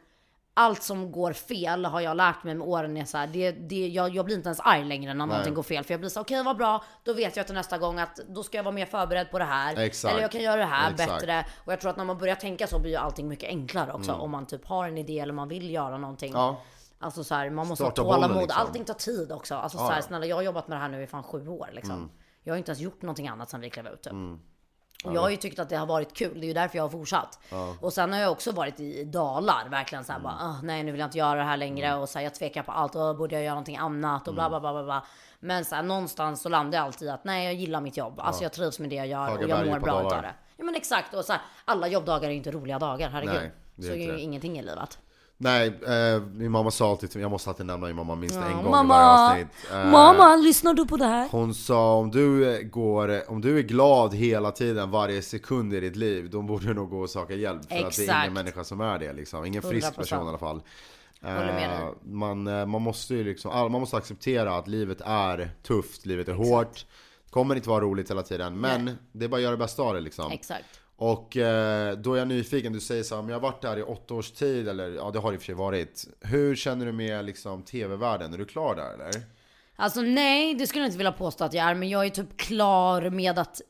C: allt som går fel har jag lärt mig med åren. Är så här, det, det, jag, jag blir inte ens arg längre när någonting går fel. För jag blir så okej vad bra, då vet jag till nästa gång att då ska jag vara mer förberedd på det här.
A: Exakt.
C: Eller jag kan göra det här
A: Exakt.
C: bättre. Och jag tror att när man börjar tänka så blir ju allting mycket enklare också. Om man typ har en idé eller man vill göra någonting.
A: Mm. Ja.
C: Alltså så här, man måste
A: Starta
C: ha tålamod.
A: liksom.
C: Allting tar tid också. Alltså så
A: Ja,
C: här,
A: ja.
C: snälla, jag har jobbat med det här nu i fan sju år liksom.
A: Mm.
C: Jag har inte ens gjort någonting annat sen vi klev ut typ. Och jag har ju tyckt att det har varit kul, det är ju därför jag har fortsatt. Och sen har jag också varit i dalar, verkligen såhär bara, "Ah, nej nu vill jag inte göra det här längre. Och så här, jag tvekar på allt och borde jag göra någonting annat? Och bla bla bla bla bla. Men så här, någonstans så landar jag alltid i att nej jag gillar mitt jobb, alltså jag trivs med det jag gör och jag mår bra utav det. Ja men exakt, och så här, alla jobbdagar är ju inte roliga dagar, herregud.
A: Nej,
C: så är ju ingenting i livet.
A: Nej, eh, min mamma sa alltid till mig, jag måste alltid nämna min mamma minst en gång i varje
C: Mamma!
A: avsnitt. Eh,
C: Mamma, lyssnar du på det här?
A: Hon sa om du, går, om du är glad hela tiden, varje sekund i ditt liv, då borde du nog gå och söka hjälp. För att det är
C: Exakt.
A: ingen människa som är det liksom. Ingen frisk
C: 100%.
A: person i alla fall. Eh, man, eh, man måste ju liksom, man måste acceptera att livet är tufft, livet är hårt. Kommer inte vara roligt hela tiden, men det är bara att göra det bästa av det liksom.
C: Exakt.
A: Och eh, då är jag nyfiken, du säger så här, men jag har varit där i åtta års tid, eller ja det har det i och för sig varit. Hur känner du med liksom tv-världen? Är du klar där eller?
C: Alltså nej, det skulle jag inte vilja påstå att jag är, men jag är typ klar med att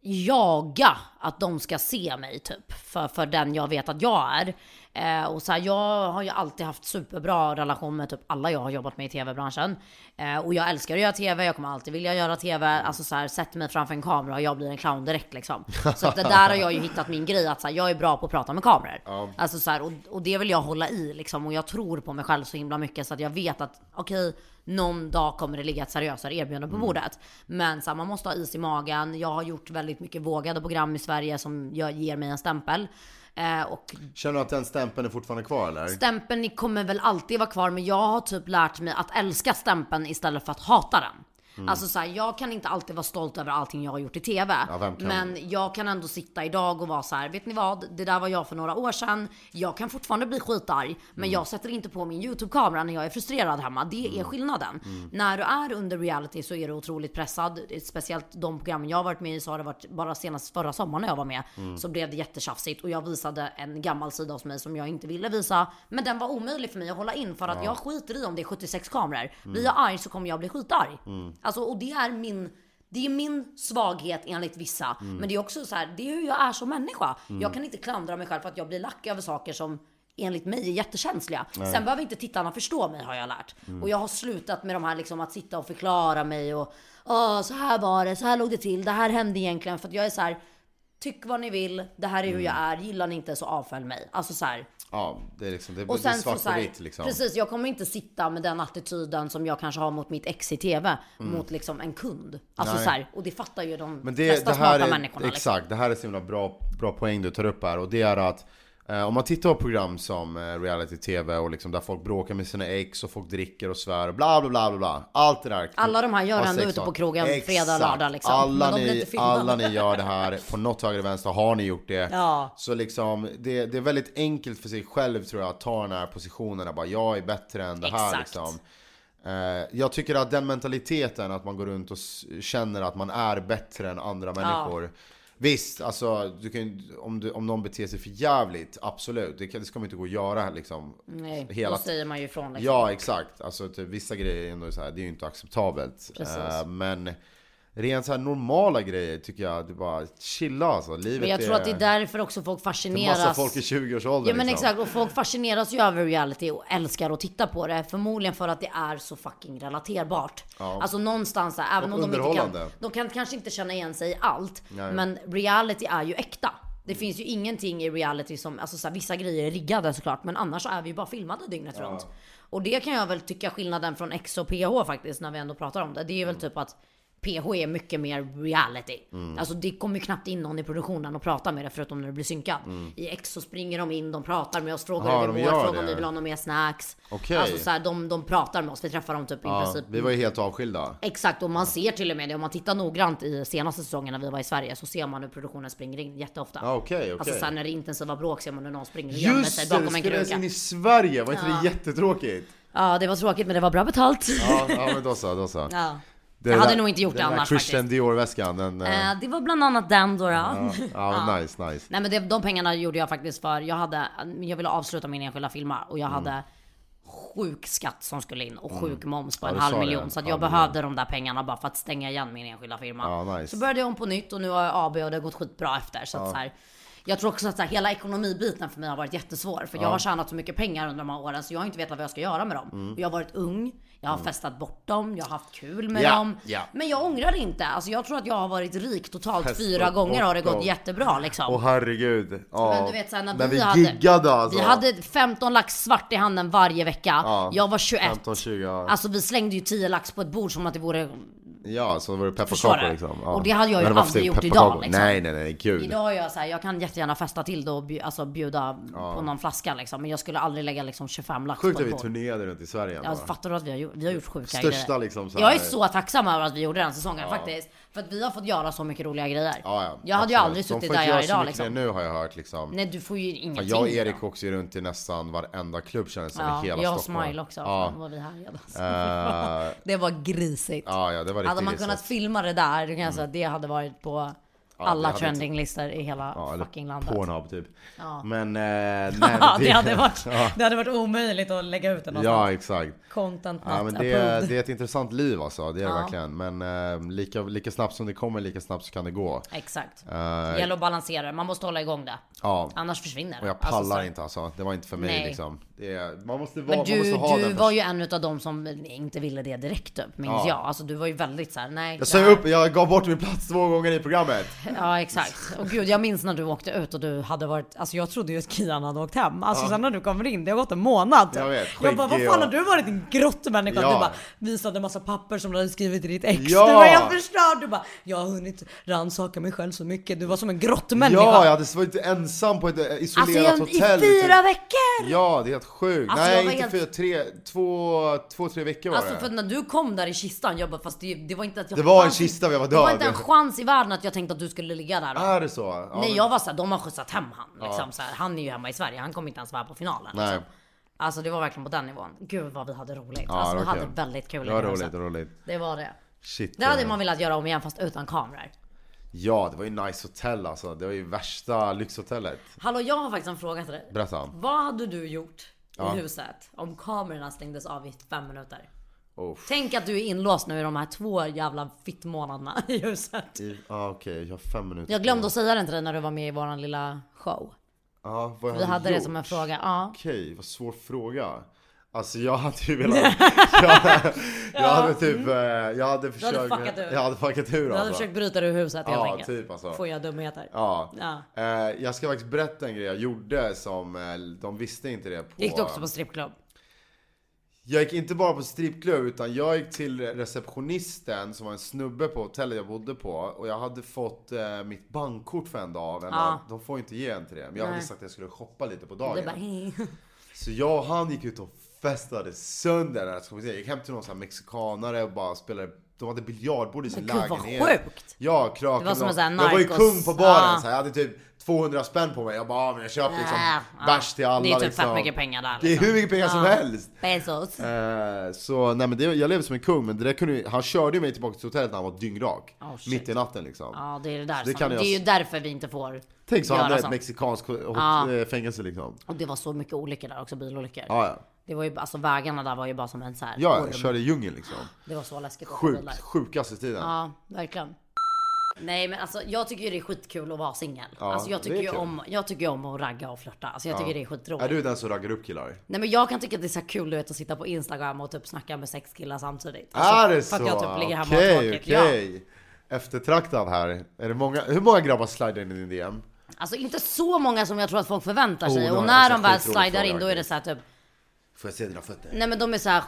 C: jaga att de ska se mig typ för, för den jag vet att jag är. Eh, och så här, jag har ju alltid haft superbra relation med typ alla jag har jobbat med i tv-branschen. Eh, och jag älskar att göra tv, jag kommer alltid vilja göra tv. Alltså så här, sätt mig framför en kamera och jag blir en clown direkt liksom. Så att det där har jag ju hittat min grej, att så här, jag är bra på att prata med kameror. Alltså så här, och, och det vill jag hålla i liksom. Och jag tror på mig själv så himla mycket så att jag vet att okej, någon dag kommer det ligga ett seriösare erbjudande på bordet. Men så här, man måste ha is i magen. Jag har gjort väldigt mycket vågade program i Sverige som ger mig en stämpel. Eh, och
A: Känner du att den stämpeln är fortfarande kvar eller?
C: stämpeln kommer väl alltid vara kvar, men jag har typ lärt mig att älska stämpeln istället för att hata den. Alltså så här, jag kan inte alltid vara stolt över allting jag har gjort i TV.
A: Ja,
C: men jag kan ändå sitta idag och vara så här, vet ni vad? Det där var jag för några år sedan. Jag kan fortfarande bli skitarg, men
A: Mm.
C: jag sätter inte på min YouTube-kamera när jag är frustrerad hemma. Det
A: Mm.
C: är skillnaden. När du är under reality så är du otroligt pressad. Speciellt de programmen jag har varit med i så har det varit, bara senast förra sommaren när jag var med,
A: Mm.
C: så blev det jättetjafsigt och jag visade en gammal sida hos mig som jag inte ville visa. Men den var omöjlig för mig att hålla in för att jag skiter i om det är 76 kameror. Blir jag arg så kommer jag bli skitarg. Alltså och det är min det är min svaghet enligt vissa. Men det är också så här, det är hur jag är som människa. Jag kan inte klandra mig själv för att jag blir lack över saker som enligt mig är jättekänsliga. Sen behöver inte tittarna förstå mig har jag lärt. Och jag har slutat med de här liksom att sitta och förklara mig och Åh, så här var det, så här låg det till, det här hände egentligen. För att jag är så här, tyck vad ni vill, det här är hur jag är, gillar ni inte så avfölj mig. Alltså så här.
A: Ja, det är liksom, det,
C: Och
A: det är
C: sen
A: svart
C: så, så
A: på vitt liksom.
C: Precis, jag kommer inte sitta med den attityden som jag kanske har mot mitt ex i TV. Mot liksom en kund. Alltså
A: Nej.
C: så här, och det fattar ju de
A: Men det,
C: flesta
A: det här
C: smarta
A: är,
C: människorna.
A: exakt,
C: Liksom.
A: det här är så himla bra, bra poäng du tar upp här och det är att om man tittar på program som eh, reality-tv och liksom där folk bråkar med sina ex och folk dricker och svär och bla bla bla bla bla. Allt det där.
C: Alla de här gör ändå
A: sex
C: ute på krogen fredag, lördag, liksom.
A: Alla,
C: Men de
A: ni, alla ni gör det här, på något höger eller vänster har ni gjort det?
C: Ja.
A: Så liksom, det, det är väldigt enkelt för sig själv tror jag att ta den här positionen och bara jag är bättre än det här
C: Exakt.
A: liksom. Eh, Jag tycker att den mentaliteten, att man går runt och känner att man är bättre än andra människor Visst, alltså du kan, om, du, om någon beter sig för jävligt, absolut. Det, kan, det ska man inte gå att göra liksom.
C: Nej,
A: Hela
C: då säger man ju ifrån liksom.
A: Ja, exakt. Alltså typ, vissa grejer är ändå så här, det är ju inte acceptabelt.
C: Precis.
A: Eh, men rent så här normala grejer tycker jag, det är bara chilla alltså. Livet
C: Men jag tror
A: är
C: att det är därför också folk fascineras.
A: massa folk i 20-årsåldern.
C: Ja men
A: liksom.
C: exakt, och folk fascineras ju över reality och älskar att titta på det. Förmodligen för att det är så fucking relaterbart. Alltså någonstans där, även
A: Och
C: om de inte kan, de kan kanske inte känna igen sig i allt.
A: Nej.
C: Men reality är ju äkta. Det finns ju ingenting i reality som, alltså så här, vissa grejer är riggade såklart, men annars så är vi ju bara filmade dygnet runt. Och det kan jag väl tycka skillnaden från X och PH faktiskt, när vi ändå pratar om det. Det är väl typ att PH är mycket mer reality. Alltså det kommer ju knappt in någon i produktionen och pratar med det förutom när det blir synkat. I X så springer de in, de pratar med oss, frågar hur
A: de
C: det går, frågar om vi vill ha något mer snacks.
A: Okej.
C: Alltså så här, de, de pratar med oss, vi träffar dem typ i
A: Ja,
C: princip
A: vi var ju helt avskilda.
C: Exakt, och man ser till och med det. Om man tittar noggrant i senaste säsongen när vi var i Sverige så ser man hur produktionen springer in jätteofta.
A: Ja, okej, okej.
C: Alltså såhär när det är intensiva bråk ser man hur någon springer och gömmer sig
A: Just det, det
C: bakom en
A: spelades
C: kruka.
A: in i Sverige, var inte det jättetråkigt?
C: Ja, det var tråkigt men det var bra betalt.
A: Ja, ja men då så, då så.
C: Ja.
A: Det
C: Jag hade
A: där-
C: nog inte gjort det
A: den där
C: annars
A: Christian Dior-väskan, den... eh,
C: Eh, det var bland annat den då.
A: ja, [LAUGHS] ja, nice, nice.
C: Nej men det, de pengarna gjorde jag faktiskt för jag hade, jag ville avsluta min enskilda filmer och jag hade sjuk skatt som skulle in och sjuk moms på
A: Mm. Ja,
C: en
A: du
C: halv
A: det.
C: miljon. Så att jag
A: Halv miljon.
C: behövde de där pengarna bara för att stänga igen min enskilda firma.
A: Ja, nice.
C: Så började jag om på nytt och nu har jag AB och det har gått skitbra efter. Så att så här, jag tror också att här, hela ekonomibiten för mig har varit jättesvår. För jag har tjänat så mycket pengar under de här åren så jag har inte vetat vad jag ska göra med dem.
A: Mm.
C: Och jag har varit ung, jag har festat bort dem, jag har haft kul med
A: Ja,
C: dem.
A: ja.
C: Men jag ångrar inte. Alltså jag tror att jag har varit rik totalt
A: Festat
C: fyra gånger har det gått
A: dem.
C: jättebra liksom.
A: Åh herregud. Ja.
C: Men du vet såhär när,
A: när
C: vi,
A: vi
C: hade,
A: giggade alltså.
C: Vi hade 15 lax svart i handen varje vecka.
A: Ja,
C: Jag var 21.
A: 15-20, ja.
C: Alltså vi slängde ju 10 lax på ett bord som att det vore...
A: Ja, så var det pepparkakor
C: du?
A: liksom. Ja.
C: Och det hade jag ju aldrig gjort idag, liksom.
A: Nej, nej, nej, gud.
C: Idag är jag såhär, jag kan jättegärna festa till det och bju, alltså bjuda på någon flaska liksom. Men jag skulle aldrig lägga liksom 25 lax
A: Sjukt
C: på
A: att
C: ett
A: vi turnerade runt i Sverige.
C: Ja, fattar du att vi har, gjort- vi har gjort sjuka
A: Största
C: grejer?
A: liksom så
C: Jag är
A: här-
C: så tacksam över att vi gjorde den säsongen faktiskt. För att vi har fått göra så mycket roliga grejer.
A: Ja, ja,
C: jag hade ju aldrig suttit där jag är idag liksom.
A: Nu har jag hört liksom.
C: Nej du får ju ingenting.
A: jag och
C: då.
A: Erik åkte ju runt i nästan varenda klubb kändes det som
C: Ja,
A: i hela
C: jag och
A: Stockholm.
C: Smile också.
A: Ja.
C: Fan vad vi härjade alltså.
A: Eh, [LAUGHS]
C: Det var grisigt.
A: ja, ja, det var riktigt
C: hade man kunnat filma det där, då kan jag säga att det hade varit på alla trendinglistor i hela
A: Ja,
C: fucking landet.
A: Pornhub typ.
C: Ja.
A: Men, eh, [LAUGHS] nej,
C: Ja, det hade, varit, [LAUGHS]
A: Ja,
C: det hade varit omöjligt att lägga ut det
A: ja
C: någonstans.
A: exakt.
C: Content
A: Ja, men det,
C: approved.
A: det är ett intressant liv alltså, det är det
C: Ja.
A: verkligen. Men eh, lika, lika snabbt som det kommer, lika snabbt så kan det gå.
C: Exakt.
A: Eh,
C: Det gäller att balansera det. Man måste hålla igång det.
A: ja,
C: Annars försvinner det.
A: och jag
C: Alltså,
A: pallar
C: så-
A: inte alltså. Det var inte för mig
C: Nej.
A: liksom. Är, man måste, vara,
C: Men
A: man
C: du,
A: måste ha
C: du
A: den
C: var ju en utav dem som inte ville det direkt typ, minns
A: Ja.
C: jag. Alltså du var ju väldigt såhär, nej.
A: Jag sa
C: här-
A: upp, jag gav bort min plats två gånger i programmet. [LAUGHS]
C: Ja exakt. Och gud jag minns när du åkte ut och du hade varit, alltså jag trodde ju att Kian hade åkt hem. Alltså sen när du kommer in, det har gått en månad.
A: Jag vet,
C: jag bara, vad fan har du varit en grottmänniska?
A: Ja.
C: Du bara visade en massa papper som du hade skrivit till ditt ex.
A: Ja.
C: Du var helt förstörd. Du bara, jag har hunnit rannsaka mig själv så mycket. Du var som en grottmänniska.
A: Ja, jag hade varit ensam på ett eh, isolerat
C: alltså jag,
A: hotell.
C: i fyra
A: typ.
C: veckor!
A: Ja, det är helt sjukt.
C: Alltså,
A: Nej, inte
C: helt-
A: fyra, tre, två, två, tre veckor var
C: Alltså
A: det.
C: för när du kom där i kistan, jag bara fast det, det var inte att jag
A: Det var en kista, jag var
C: Det var
A: död.
C: inte en chans i världen att jag tänkte att du skulle ligga där då.
A: Är det så? Ja,
C: Nej
A: men-
C: jag var såhär, de har skjutsat hem han. Liksom, så här, han är ju hemma i Sverige, han kommer inte ens vara på finalen.
A: Nej.
C: Liksom. Alltså det var verkligen på den nivån. Gud vad vi hade roligt.
A: Ja,
C: alltså vi hade väldigt kul
A: Det var roligt, det roligt.
C: Det var det.
A: Shit.
C: Det hade
A: eh,
C: man velat göra om igen fast utan kameror.
A: Ja, det var ju nice hotell alltså. Det var ju värsta lyxhotellet.
C: Hallå jag har faktiskt en fråga till dig.
A: Berätta.
C: Vad hade du gjort i
A: Ja.
C: huset om kamerorna stängdes av i fem minuter?
A: Oh.
C: Tänk att du är inlåst nu i de här två jävla fittmånaderna [LAUGHS] i huset.
A: I- Ja, okej, jag har fem minuter.
C: Jag glömde att säga det till dig när du var med i våran lilla show.
A: Ja, vad jag
C: Vi hade det
A: gjort?
C: som en fråga. Ja.
A: Okej, vad svår fråga. Alltså jag hade ju velat... jag, [LAUGHS] jag hade typ... eh, Jag hade försökt...
C: fuckat ur.
A: Jag hade fuckat ur
C: Du hade
A: alltså.
C: försökt bryta dig ur huset helt
A: Ja,
C: enkelt.
A: typ alltså.
C: Får jag dumheter.
A: Ja.
C: Ja.
A: Eh, jag ska faktiskt berätta en grej jag gjorde som eh, de visste inte det på...
C: Gick du också på strippklubb?
A: Jag gick inte bara på strippklubb utan jag gick till receptionisten som var en snubbe på hotellet jag bodde på och jag hade fått eh, mitt bankkort för en dag av en av, De får inte ge en till det. Men jag hade
C: Nej.
A: sagt att jag skulle shoppa lite på dagen. [LAUGHS] Så jag och han gick ut och festade sönder den här. Jag gick hem till någon här mexikanare och bara spelade de hade biljardbord i sin
C: gud, vad
A: lägenhet.
C: sjukt.
A: Ja, kraken.
C: Det var som en sån här
A: jag var ju kung på baren,
C: Ja.
A: så jag hade typ 200 spänn på mig. Jag bara, ah, men jag köper liksom
C: ja.
A: bärs till alla
C: Det är typ
A: liksom.
C: fett mycket pengar där.
A: Det är
C: liksom.
A: hur mycket pengar som
C: Ja.
A: helst.
C: Pesos.
A: Eh, så nej men det, jag levde som en kung, men det där kunde, han körde ju mig tillbaka till hotellet när han var dyngrak.
C: Oh,
A: mitt i natten liksom.
C: Ja det är det där
A: det
C: som, det
A: jag-
C: är ju därför vi inte får
A: Tänk så
C: göra
A: hade ett mexikanskt eh, fängelse liksom.
C: Och det var så mycket olyckor där också, bilolyckor.
A: Ja, ja.
C: Det var ju, alltså vägarna där var ju bara som en så här
A: Ja,
C: orm.
A: körde i djungeln liksom.
C: Det var så läskigt.
A: Sjukt, sjukaste tiden.
C: Ja, verkligen. Nej men alltså jag tycker ju det är skitkul att vara singel.
A: Ja,
C: alltså jag
A: det
C: tycker
A: är
C: ju
A: kul.
C: om, jag tycker om att ragga och flörta. Alltså jag tycker det är skitroligt.
A: Är du den som raggar upp killar?
C: Nej men jag kan tycka att det är så kul du vet att sitta på Instagram och typ snacka med sex killar samtidigt.
A: är
C: Alltså,
A: det
C: För
A: så?
C: att jag typ ligger hemma och har
A: Okej,
C: tråkigt. Ja.
A: okej. Eftertraktad här. Är det många, hur många grabbar slidar in i din DM?
C: Alltså inte så många som jag tror att folk förväntar
A: Oh,
C: sig.
A: det
C: och när
A: en
C: de väl slidar in då är det så här typ
A: Får jag se dina fötter?
C: Nej men de är så här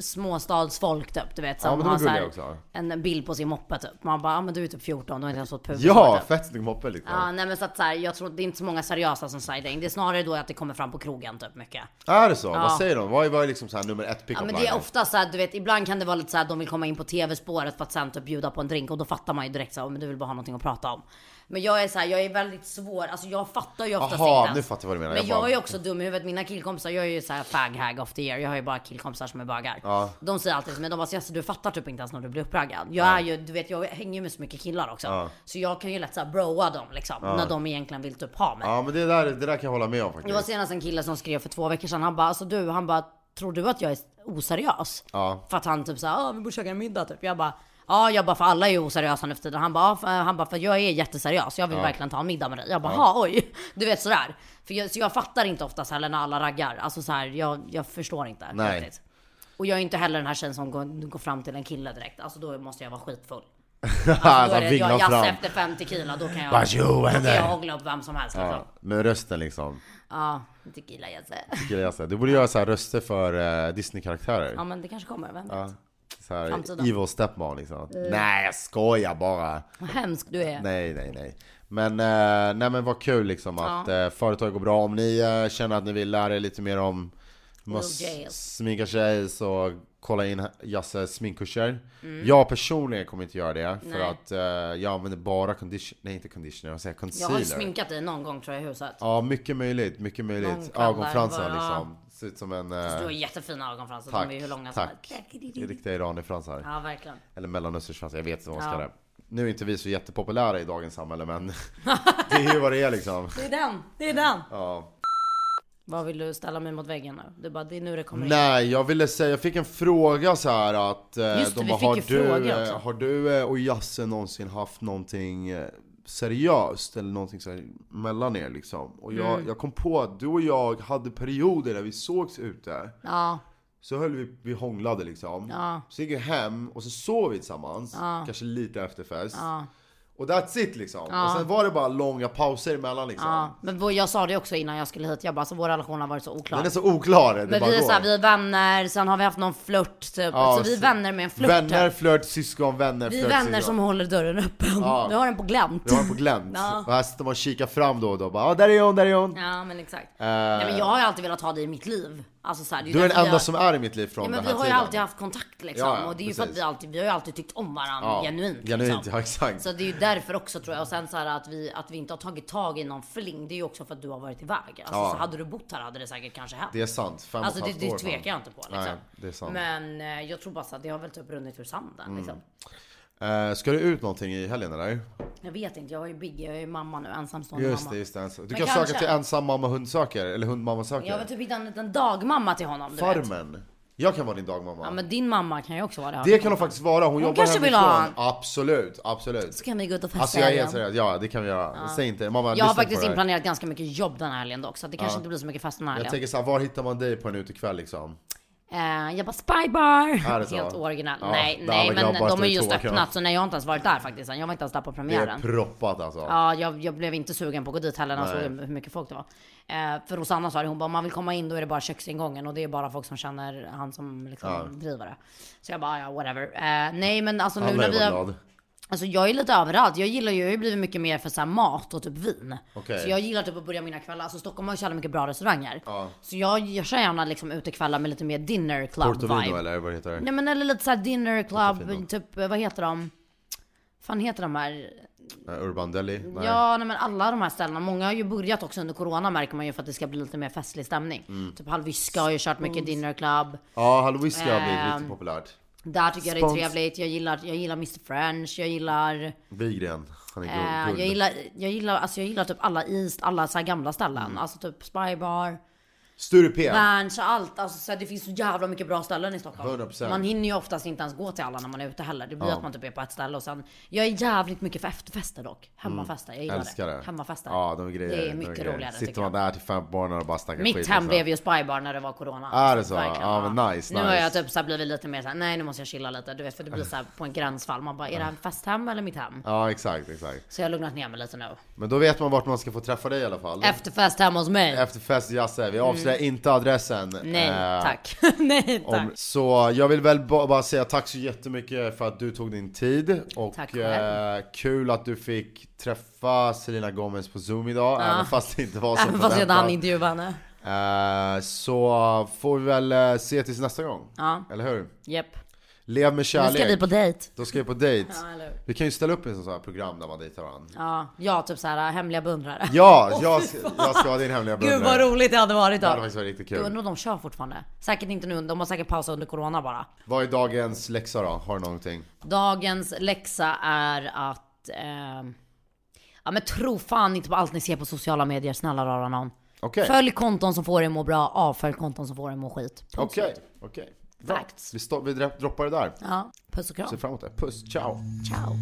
C: småstadsfolk typ, du vet. Som
A: Ja, men de
C: har så här,
A: också.
C: en bild på sin moppe typ. Man bara, ja men du är typ 14, du har inte ens fått pubis.
A: Ja,
C: typ.
A: fett snygg moppe liksom.
C: Ja, nej men så att så här, jag tror det är inte så många seriösa som in. Det är snarare då att det kommer fram på krogen typ mycket.
A: Är det så? Vad säger de? Vad är, vad är liksom så här nummer ett
C: Ja
A: pick-up
C: men det är ofta så här, du vet ibland kan det vara lite så här de vill komma in på tv-spåret för att sen typ bjuda på en drink och då fattar man ju direkt så här, "Oh, men du vill bara ha någonting att prata om. Men jag är så här, jag är väldigt svår, alltså jag fattar ju oftast
A: Aha,
C: inte
A: nu fattar jag vad du menar.
C: Men
A: Jag
C: jag,
A: bara-
C: är ju också dum i huvudet, mina killkompisar, jag är ju så här fag hag of the year. Jag har ju bara killkompisar som är bögar.
A: Ja.
C: De säger alltid men de bara "Jesper, du fattar typ inte ens när du blir uppraggad. Jag är ju, du vet jag hänger ju med så mycket killar också.
A: Ja.
C: Så jag kan ju lätt såhär broa dem liksom. När de egentligen vill typ ha mig.
A: Ja men det där, det där kan jag hålla med om
C: Det var
A: faktiskt.
C: senast en kille som skrev för två veckor sedan. Han bara alltså du, han bara tror du att jag är oseriös?
A: Ja.
C: För att han typ såhär, ah, vi borde käka en middag typ. Jag bara Ja, jag bara för alla är ju oseriösa nu för tiden. Han bara, "Ja, han bara för jag är jätteseriös. Jag vill verkligen ta en middag med dig. Jag bara, ja. oj. Du vet sådär. För jag, så jag fattar inte oftast heller när alla raggar. Alltså så här, jag, jag förstår inte.
A: Nej.
C: riktigt. Och jag är inte heller den här tjejen som går, går fram till en kille direkt. Alltså då måste jag vara skitfull. [LAUGHS] Alltså, då
A: alltså,
C: är det, jag
A: fram.
C: efter fem tequila, då kan jag,
A: Bara, "Tjo, vad
C: då kan
A: händer?"
C: jag hångla upp vem som helst liksom.
A: Ja, med rösten liksom.
C: Ja, tequila.
A: Skulle jag säga. Du borde göra så här röster för eh, Disney-karaktärer.
C: Ja men det kanske kommer, vem vet?
A: Ja. Så här,
C: Framtiden.
A: evil stepmom liksom. Nej jag skojar bara.
C: Vad hemsk du är.
A: Nej nej nej. Men, eh, nej men vad kul liksom att eh, företag går bra. Om ni eh, känner att ni vill lära er lite mer om hur man sminkar sig så kolla in Jasses sminkkurser.
C: Mm.
A: Jag personligen kommer inte göra det för
C: Nej.
A: att eh, jag använder bara conditioner, nej inte conditioner, jag säger
C: Jag
A: concealer.
C: har ju sminkat dig någon gång tror jag i huset.
A: Ja mycket möjligt, mycket möjligt. Ögonfransar liksom. Ser ut som en...
C: Du
A: Eh,
C: har jättefina ögonfransar.
A: tack,
C: De är hur långa som
A: tack.
C: helst.
A: Riktiga iranier-fransar.
C: Ja verkligen.
A: Eller mellanösternsfransar, jag vet inte vad man ska
C: Ja.
A: det. Nu är inte vi så jättepopulära i dagens samhälle men [LAUGHS] det är ju vad det är liksom.
C: Det är den, det är den.
A: Ja.
C: Vad vill du ställa mig mot väggen nu? Du bara, det är nu det kommer in.
A: Nej, jag ville säga, jag fick en fråga så här att eh,
C: Just det,
A: de
C: vi
A: bara,
C: fick
A: har
C: ju
A: du,
C: frågor
A: eh,
C: också."
A: har du eh, och Jasse någonsin haft någonting eh, seriöst eller någonting så mellan er liksom? Och jag,
C: Mm.
A: jag kom på att du och jag hade perioder där vi sågs ute.
C: Ja,
A: Så höll vi, vi hånglade liksom.
C: Ja.
A: Så gick vi hem och så sov vi tillsammans. Kanske lite efterfest
C: ja,
A: Och that's it liksom Och sen var det bara långa pauser emellan liksom
C: ja. Men jag sa det också innan jag skulle hit. Jag bara, så vår relation har varit så oklar.
A: Den är så oklar, det
C: Men
A: bara
C: vi är
A: går.
C: såhär, vi är vänner, sen har vi haft någon flört typ.
A: Ja,
C: så vi är vänner med en flört
A: Vänner, flört, syskon, vänner,
C: Vi är vänner
A: syskon.
C: som håller dörren öppen.
A: Ja.
C: Vi har den på glänt.
A: Vi har den på glänt.
C: Ja.
A: Och här sitter man och kikar fram då och då bara ah, där är hon, där är hon.
C: Ja men exakt.
A: Eh,
C: Nej, men jag har ju alltid velat ha dig i mitt liv. Alltså, så här, det är
A: Du är den
C: vi
A: enda
C: har-
A: som är i mitt liv från
C: Ja, men
A: den
C: vi
A: här
C: har ju
A: tiden.
C: alltid haft kontakt liksom.
A: Ja, ja,
C: och det är ju för att vi, alltid, vi har ju alltid tyckt om varandra
A: Ja,
C: genuint.
A: genuint,
C: liksom.
A: ja, exakt.
C: Så det är ju därför också tror jag. Och sen så här att vi, att vi inte har tagit tag i någon fling. Det är ju också för att du har varit iväg. Alltså,
A: Ja.
C: så hade du bott här hade det säkert kanske hänt.
A: Det är sant, fem
C: Alltså det, det tvekar jag inte på liksom.
A: Nej, det är sant.
C: Men eh, jag tror bara så att det har väl typ runnit ur sanden
A: Mm.
C: liksom.
A: Eh, ska du ut någonting i helgen eller?
C: Jag vet inte, jag är ju big, jag är ju mamma nu, ensamstående
A: Just
C: mamma.
A: det, just det. Du
C: Men
A: kan
C: kanske.
A: söka till ensam mamma hundsöker, eller hundmamma söker.
C: Jag vill typ hitta en liten dagmamma till honom. Du vet.
A: Farmen. Jag kan vara din dagmamma.
C: Ja men din mamma kan ju också vara det.
A: Det kan hon faktiskt vara, hon, jobbar
C: kanske vill ha
A: hemifrån. Absolut, absolut.
C: Så kan vi gå ut och festa
A: Alltså jag är
C: igen.
A: helt seriös, ja det kan vi göra. Säg inte, mamma
C: Jag har
A: lyssna på
C: faktiskt
A: det här.
C: inplanerat ganska mycket jobb den här helgen dock, så att det kanske inte blir så mycket fest den här
A: Jag
C: helgen.
A: tänker såhär, var hittar man dig på en utekväll liksom?
C: Eh, jag bara spybar! [LAUGHS]
A: Så?
C: Helt originell.
A: Ja,
C: nej, nej men de har just öppnat så nej jag har inte ens varit där faktiskt. Jag var inte ens där på
A: Det är
C: premiären.
A: proppat alltså.
C: Ja, jag, jag blev inte sugen på att gå dit heller när jag såg hur mycket folk det var. Eh, för Rosanna sa det, hon bara om man vill komma in då är det bara köksingången och det är bara folk som känner han som liksom driver det. Så jag bara ja whatever. Eh, nej men alltså nu när
A: är
C: vi har... Alltså jag är lite överallt. Jag gillar ju, jag har ju blivit mycket mer för så mat och typ vin.
A: Okej.
C: Så jag gillar typ att börja mina kvällar, alltså Stockholm har ju så jävla mycket bra restauranger.
A: Ja.
C: Så jag, jag kör gärna liksom utekvällar med lite mer dinner club
A: Portofino
C: vibe.
A: eller vad heter det?
C: Nej men eller lite såhär dinner
A: Portofino.
C: club, typ vad heter de? fan heter de här?
A: Eh, Urban Deli? Nej.
C: Ja, nej men alla de här ställena. Många har ju börjat också under corona märker man ju för att det ska bli lite mer festlig stämning.
A: Mm.
C: Typ Halviska har ju kört mycket dinner club.
A: Ja, Hallå Whisky har blivit
C: Ehm,
A: lite populärt.
C: Där tycker jag det är
A: Spons-
C: trevligt. Jag gillar, jag gillar Mr French, jag gillar...
A: Wigren, han är
C: Eh, jag gillar, jag gillar, alltså jag gillar typ alla East, alla så här gamla ställen.
A: Mm.
C: Alltså typ Spybar,
A: Sturepé!
C: Berns, allt. Alltså så här, det finns så jävla mycket bra ställen i Stockholm.
A: 100%.
C: Man hinner ju oftast inte ens gå till alla när man är ute heller. Det blir att man typ är på ett ställe och sen. Jag är jävligt mycket för efterfester dock. Hemmafester, jag gillar
A: Mm. Älskar det.
C: Hemmafester.
A: Ja, de grejer.
C: Det
A: de
C: är mycket
A: grejer.
C: roligare
A: Sitter
C: tycker
A: man
C: jag.
A: där till fem på morgonen och bara snackar skit.
C: Mitt hem blev ju spybar när det var corona.
A: Är det så?
C: Verkligen,
A: Ja, men nice,
C: Nu har
A: nice.
C: jag typ så här blivit lite mer såhär, nej nu måste jag chilla lite. Du vet för det blir så här på en gränsfall. Man bara, är det här festhem eller mitt hem?
A: Ja, exakt, exakt.
C: Så jag har lugnat ner mig lite nu.
A: Men då vet man vart man ska få träffa dig i alla fall.
C: Efterfest hemma hos mig.
A: Efterfest Jasse. Vi avslöjar inte adressen.
C: Nej
A: Eh,
C: tack. [LAUGHS] nej tack.
A: Om, så jag vill väl ba- bara säga tack så jättemycket för att du tog din tid och eh, kul att du fick träffa Selena Gomez på zoom idag även fast det inte var så [LAUGHS]
C: Även fast jag inte hann intervjua henne.
A: Eh, Så får vi väl eh, se tills nästa gång.
C: Ja,
A: Eller hur?
C: japp.
A: Lev med
C: Nu
A: kärlek.
C: ska vi på dejt.
A: Då ska vi på dejt.
C: Ja, eller?
A: Vi kan ju ställa upp i en sån här program där man dejtar varandra.
C: Ja, ja typ såhär hemliga beundrare.
A: Ja, [LAUGHS] jag, ska, jag ska vara din hemliga
C: Gud
A: beundrare.
C: vad roligt det hade varit
A: Det
C: då.
A: hade faktiskt varit riktigt kul.
C: undrar om de kör fortfarande. Säkert inte nu, de har säkert pausat under corona bara.
A: Vad är dagens läxa då? Har du någonting?
C: Dagens läxa är att... Eh, ja men tro fan inte på allt ni ser på sociala medier, snälla rara någon.
A: Okej.
C: Följ konton som får er må bra, avfölj konton som får er må skit. Punkt
A: Okej,
C: slut.
A: okej. Bra.
C: Facts.
A: Vi, vi droppar det där.
C: Ja, puss och kram.
A: Ser fram emot det. Puss, ciao.
C: Ciao.